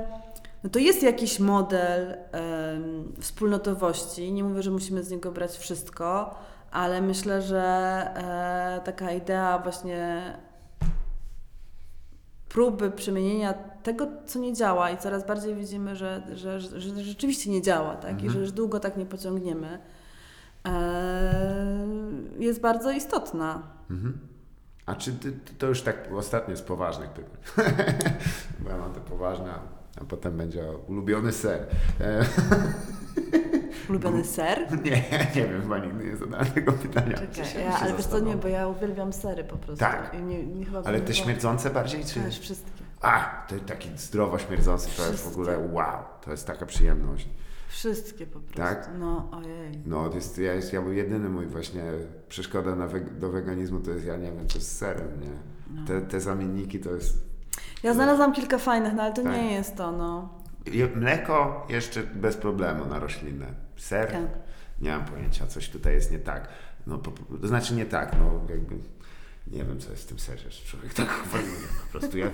no to jest jakiś model em, wspólnotowości. Nie mówię, że musimy z niego brać wszystko, ale myślę, że e, taka idea właśnie próby przemienienia tego, co nie działa i coraz bardziej widzimy, że, że, że, że rzeczywiście nie działa, tak? I że już długo tak nie pociągniemy, e, jest bardzo istotna. Mhm. A czy ty, ty, to już tak ostatnie z poważnych pytań? Bo ja mam te poważne, a potem będzie ulubiony ser. Ulubiony ser? nie, nie wiem, chyba nigdy nie zadałem tego pytania. Czekaj, Się- ja, się ale wiesz co, nie, bo ja uwielbiam sery po prostu. Tak. I nie, nie chyba Ale te śmierdzące bardziej, czy... Też wszystkie. A, to taki zdrowo śmierdzący, to jest w ogóle wow, to jest taka przyjemność. Wszystkie po prostu. Tak? No, ojej. No, to jest, ja, jest, ja był jedyny mój właśnie przeszkoda na weg- do weganizmu, to jest, ja nie wiem, co z serem, nie? No. Te, te zamienniki to jest... Ja znalazłam kilka fajnych, no ale to Tak. nie jest to, no. Mleko jeszcze bez problemu na roślinne. Ser? Tak. Nie mam pojęcia, coś tutaj jest nie tak. No, po, to znaczy nie tak, no jakby... Nie wiem, co jest w tym serze, że człowiek tak chwaluje. Po prostu ja,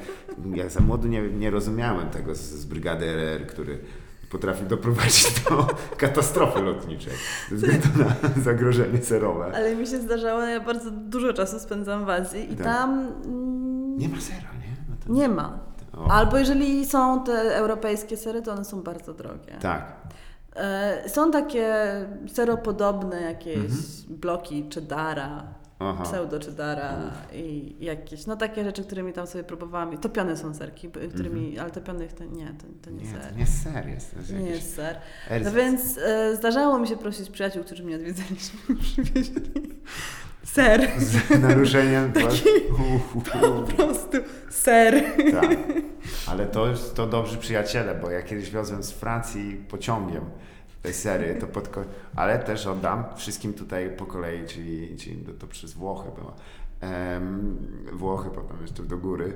ja za młodu nie, nie rozumiałem tego z, z brygady RR, który potrafił doprowadzić do katastrofy lotniczej ze względu na zagrożenie serowe. Ale mi się zdarzało, ja bardzo dużo czasu spędzam w Azji i Tak. tam mm, Nie ma sera, nie? No to, nie ma. O, Albo jeżeli są te europejskie sery, to one są bardzo drogie. Tak. E, Są takie seropodobne jakieś Mhm. bloki cheddara, Aha. pseudo cheddara i jakieś, no takie rzeczy, którymi tam sobie próbowałam. I Topione są serki, którymi, ale topionych to nie, to, to nie, Mhm. Nie, ser. to nie ser jest. To jest Nie jakiś jest ser. No więc e, zdarzało mi się prosić przyjaciół, którzy mnie odwiedzaliśmy, przywieźli ser. Z naruszeniem Po prostu ser. Tak. Ale to to dobrzy przyjaciele, bo ja kiedyś wiozłem z Francji pociągiem te sery, to pod, ale też oddam wszystkim tutaj po kolei, czyli, czyli to, to przez Włochy było. Em, Włochy, potem jeszcze do góry.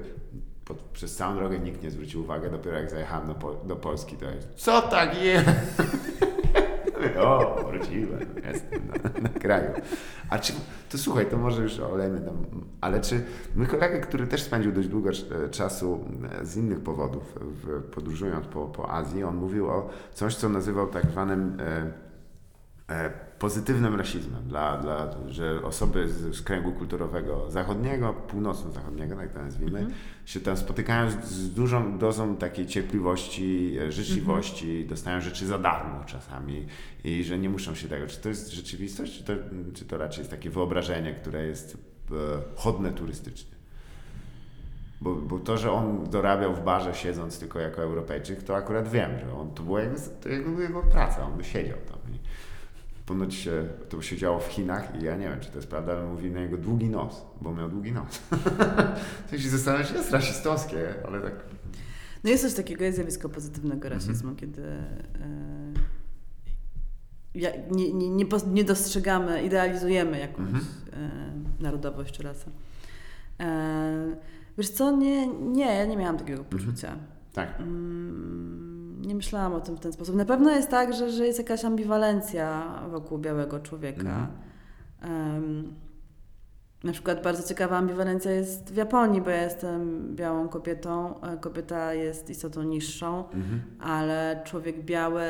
Pod, przez całą drogę nikt nie zwrócił uwagi, dopiero jak zajechałem do, do Polski, to jest, co tak jest? O, wróciłem, jestem na, na kraju. A czy, to słuchaj, to może już olejmy tam, ale czy mój kolega, który też spędził dość długo e, czasu e, z innych powodów, w, podróżując po, po Azji, on mówił o coś, co nazywał tak zwanym e, e, pozytywnym rasizmem, dla, dla, że osoby z, z kręgu kulturowego zachodniego, północno-zachodniego, tak to nazwijmy, się tam spotykają z, z dużą dozą takiej cierpliwości, e, życzliwości, dostają rzeczy za darmo czasami i że nie muszą się tego. Czy to jest rzeczywistość, czy to, czy to raczej jest takie wyobrażenie, które jest e, chodne turystycznie? Bo, bo to, że on dorabiał w barze siedząc tylko jako Europejczyk, to akurat wiem, że on, to była jego, to jego, jego praca, on by siedział tam. I ponoć się, to się działo w Chinach i ja nie wiem, czy to jest prawda, ale mówi na jego długi nos, bo miał długi nos. to się zastanawiam, jest rasistowskie, ale tak... No jest coś takiego, jest zjawisko Mhm. pozytywnego rasizmu, kiedy e, ja, nie, nie, nie, pos- nie dostrzegamy, idealizujemy jakąś Mhm. e, narodowość czy rasę. E, wiesz co, nie, nie, ja nie miałam takiego Mhm. poczucia. Tak. Nie myślałam o tym w ten sposób. Na pewno jest tak, że, że jest jakaś ambiwalencja wokół białego człowieka. Em, na przykład bardzo ciekawa ambiwalencja jest w Japonii, bo ja jestem białą kobietą. e, Kobieta jest istotą niższą, Mhm. ale człowiek biały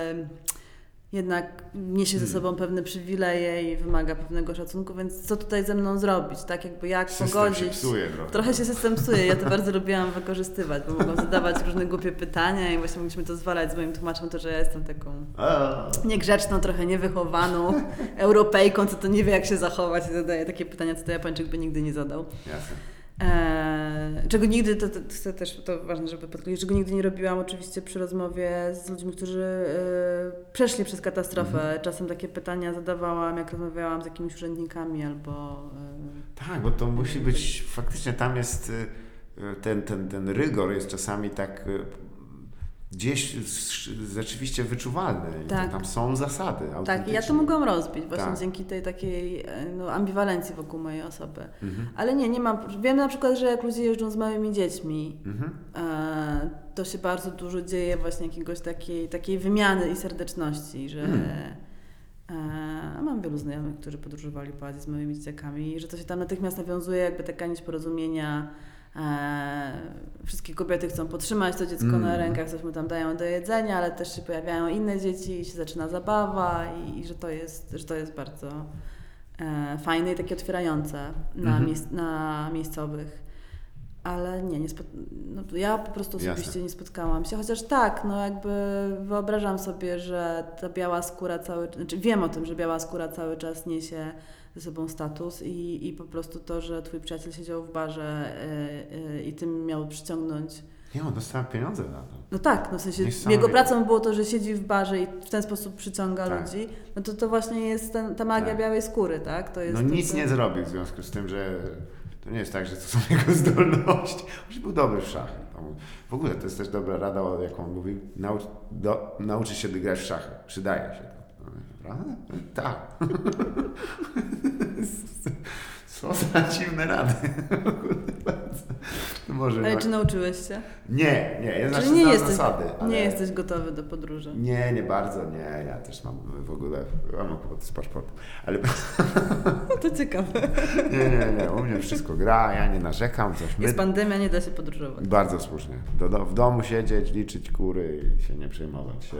jednak niesie ze Hmm. sobą pewne przywileje i wymaga pewnego szacunku, więc co tutaj ze mną zrobić? Tak jakby jak System się pogodzić psuje trochę. Trochę się system psuje, ja to bardzo lubiłam wykorzystywać, bo mogłam zadawać różne głupie pytania i właśnie mogliśmy to zwalać z moim tłumaczem, to że ja jestem taką niegrzeczną, trochę niewychowaną Europejką, co to nie wie jak się zachować i zadaje takie pytania, co to Japończyk by nigdy nie zadał. jasne. Eee, czego nigdy, to, to chcę też, to ważne, żeby podkreślić, czego nigdy nie robiłam oczywiście przy rozmowie z ludźmi, którzy e, przeszli przez katastrofę. Czasem takie pytania zadawałam, jak rozmawiałam z jakimiś urzędnikami albo... E, Tak, bo to musi być, faktycznie tam jest y, ten, ten, ten rygor jest czasami tak y, gdzieś rzeczywiście wyczuwalny. I Tak. Tam są zasady Tak, i ja to mogłam rozbić właśnie Tak. dzięki tej takiej e, no, ambiwalencji wokół mojej osoby. Mhm. Ale nie, nie mam. Wiem na przykład, że jak ludzie jeżdżą z małymi dziećmi, Mhm. e, to się bardzo dużo dzieje właśnie jakiegoś takiej, takiej wymiany i serdeczności, że Mm. e, mam wielu znajomych, którzy podróżowali po Azji z małymi dzieciakami i że to się tam natychmiast nawiązuje jakby taka nić porozumienia. E, wszystkie kobiety chcą podtrzymać to dziecko Mm. na rękach, coś mu tam dają do jedzenia, ale też się pojawiają inne dzieci i się zaczyna zabawa i, i że, to jest, że to jest bardzo e, fajne i takie otwierające na, Mhm. miejsc, na miejscowych. Ale nie, nie no, ja po prostu Jasne. osobiście nie spotkałam się, chociaż tak, no jakby wyobrażam sobie, że ta biała skóra cały znaczy wiem o tym, że biała skóra cały czas niesie ze sobą status i, i po prostu to, że twój przyjaciel siedział w barze y, y, i tym miał przyciągnąć Nie, on dostał pieniądze za to. no tak, no w sensie jego pracą było to, że siedzi w barze i w ten sposób przyciąga Tak. ludzi, no to to właśnie jest ten, ta magia Tak. białej skóry, tak? To jest No to, nic co- nie zrobił w związku z tym, że To nie jest tak, że to są jego zdolności. On był dobry w szachy. W ogóle to jest też dobra rada, jaką on mówił. Naucz, do, nauczyć się grać w szachy. Przydaje się to. Prawda? Tak. Co za dziwne rady. Może Ale ma- czy nauczyłeś się? Nie, nie, ja znaczy nie jesteś, zasady. ale- nie jesteś gotowy do podróży. Nie, nie bardzo, nie. Ja też mam w ogóle, mam kłopoty z paszportem. Ale No to ciekawe. nie, nie, nie, u mnie wszystko gra, ja nie narzekam, coś my... Jest pandemia, nie da się podróżować. Bardzo słusznie. Do, do, w domu siedzieć, liczyć kury i się nie przejmować. E,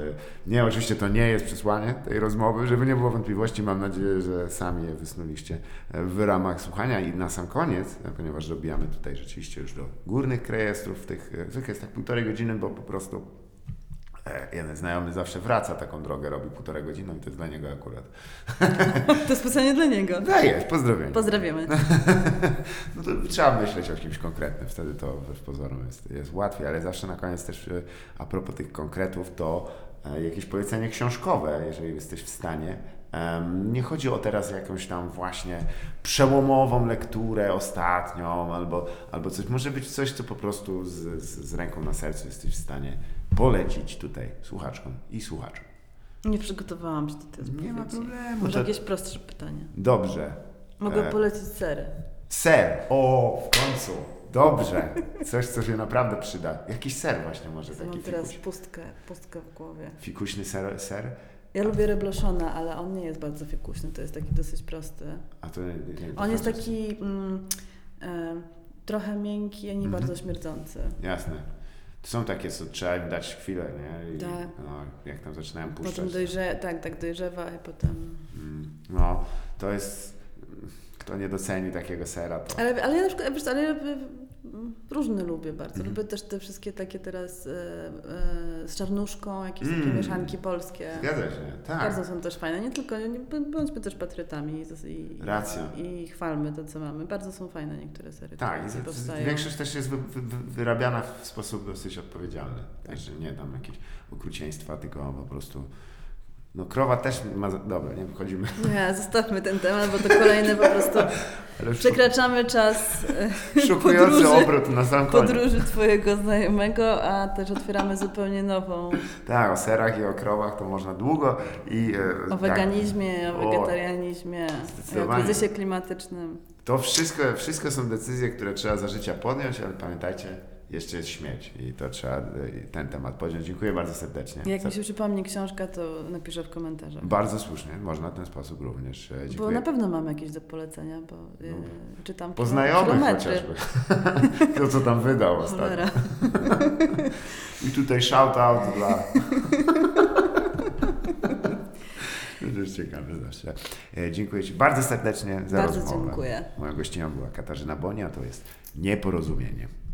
Nie, oczywiście to nie jest przesłanie tej rozmowy, żeby nie było wątpliwości. Mam nadzieję, że sami je wysnuliście e, w ramach słuchania. I na sam koniec, e, ponieważ dobijamy tutaj rzeczywiście już do górnych rejestrów, tych, e, zwykle jest tak półtorej godziny, bo po prostu e, jeden znajomy zawsze wraca taką drogę, robi półtorej godziny i to jest dla niego akurat. To specjalnie dla niego. Daję, pozdrowienia. Pozdrawiamy. No to trzeba myśleć o kimś konkretnym, wtedy to wbrew pozorom jest, jest łatwiej, ale zawsze na koniec też a propos tych konkretów, to jakieś polecenie książkowe, jeżeli jesteś w stanie. Nie chodzi o teraz jakąś tam właśnie przełomową lekturę ostatnią albo, albo coś. Może być coś, co po prostu z, z, z ręką na sercu jesteś w stanie polecić tutaj słuchaczkom i słuchaczom. Nie przygotowałam się do tej Nie ma odpowiedzi. problemu. Może To jakieś prostsze pytanie. dobrze. Mogę E, polecić sery. Ser. O, w końcu. Dobrze. Coś, co się naprawdę przyda. Jakiś ser właśnie może mam taki teraz fikuś, pustkę, pustkę w głowie. fikuśny ser, ser. Ja lubię rebloszona, ale on nie jest bardzo fikuśny, to jest taki dosyć prosty. A to nie, nie, On jest taki mm, e, trochę miękki, a nie Mhm. bardzo śmierdzący. Jasne. To są takie, co trzeba im dać chwilę, nie? I, Tak. No, jak tam zaczynają puszczać. Potem dojrze, tak, tak dojrzewa i potem... Mm, No, to jest... Kto nie doceni takiego sera, to... Ale, ale ja na przykład, ale ja y, różne lubię bardzo. Mhm. Lubię też te wszystkie takie teraz e, e, z czarnuszką, jakieś takie Mm. mieszanki polskie. Zgadza się, tak. Bardzo są też fajne. Nie tylko, nie, bądźmy też patriotami i, i, Racja. i chwalmy to, co mamy. Bardzo są fajne niektóre serie, Tak, i powstają. większość też jest wy, wy, wy- wyrabiana w sposób dosyć odpowiedzialny. Także nie tam jakieś okrucieństwa, tylko po prostu. No krowa też ma. Dobra, nie wchodzimy. Nie, zostawmy ten temat, bo to kolejny po prostu przekraczamy czas e, szukujący podróży- obrót na sam koniec. podróży Twojego znajomego, a też otwieramy zupełnie nową Tak, o serach i o krowach to można długo i. e, o tak, weganizmie, o O, wegetarianizmie, o kryzysie klimatycznym. To wszystko, wszystko są decyzje, które trzeba za życia podjąć, ale pamiętajcie, jeszcze jest śmierć i to trzeba e, ten temat podjąć. Dziękuję bardzo serdecznie. Jak Za- mi się przypomni książka, to napiszę w komentarzach. Bardzo słusznie, można w ten sposób również. e, Bo Dziękuję. na pewno mam jakieś do polecenia, bo y, No. czytam Po znajomych chociażby. to, co tam wydał ostatnio. I tutaj shout out dla... Jest ciekawe zawsze. E, Dziękuję Ci bardzo serdecznie za Bardzo rozmowę. dziękuję. Moją gościnią była Katarzyna Bonia, to jest Nieporozumienie.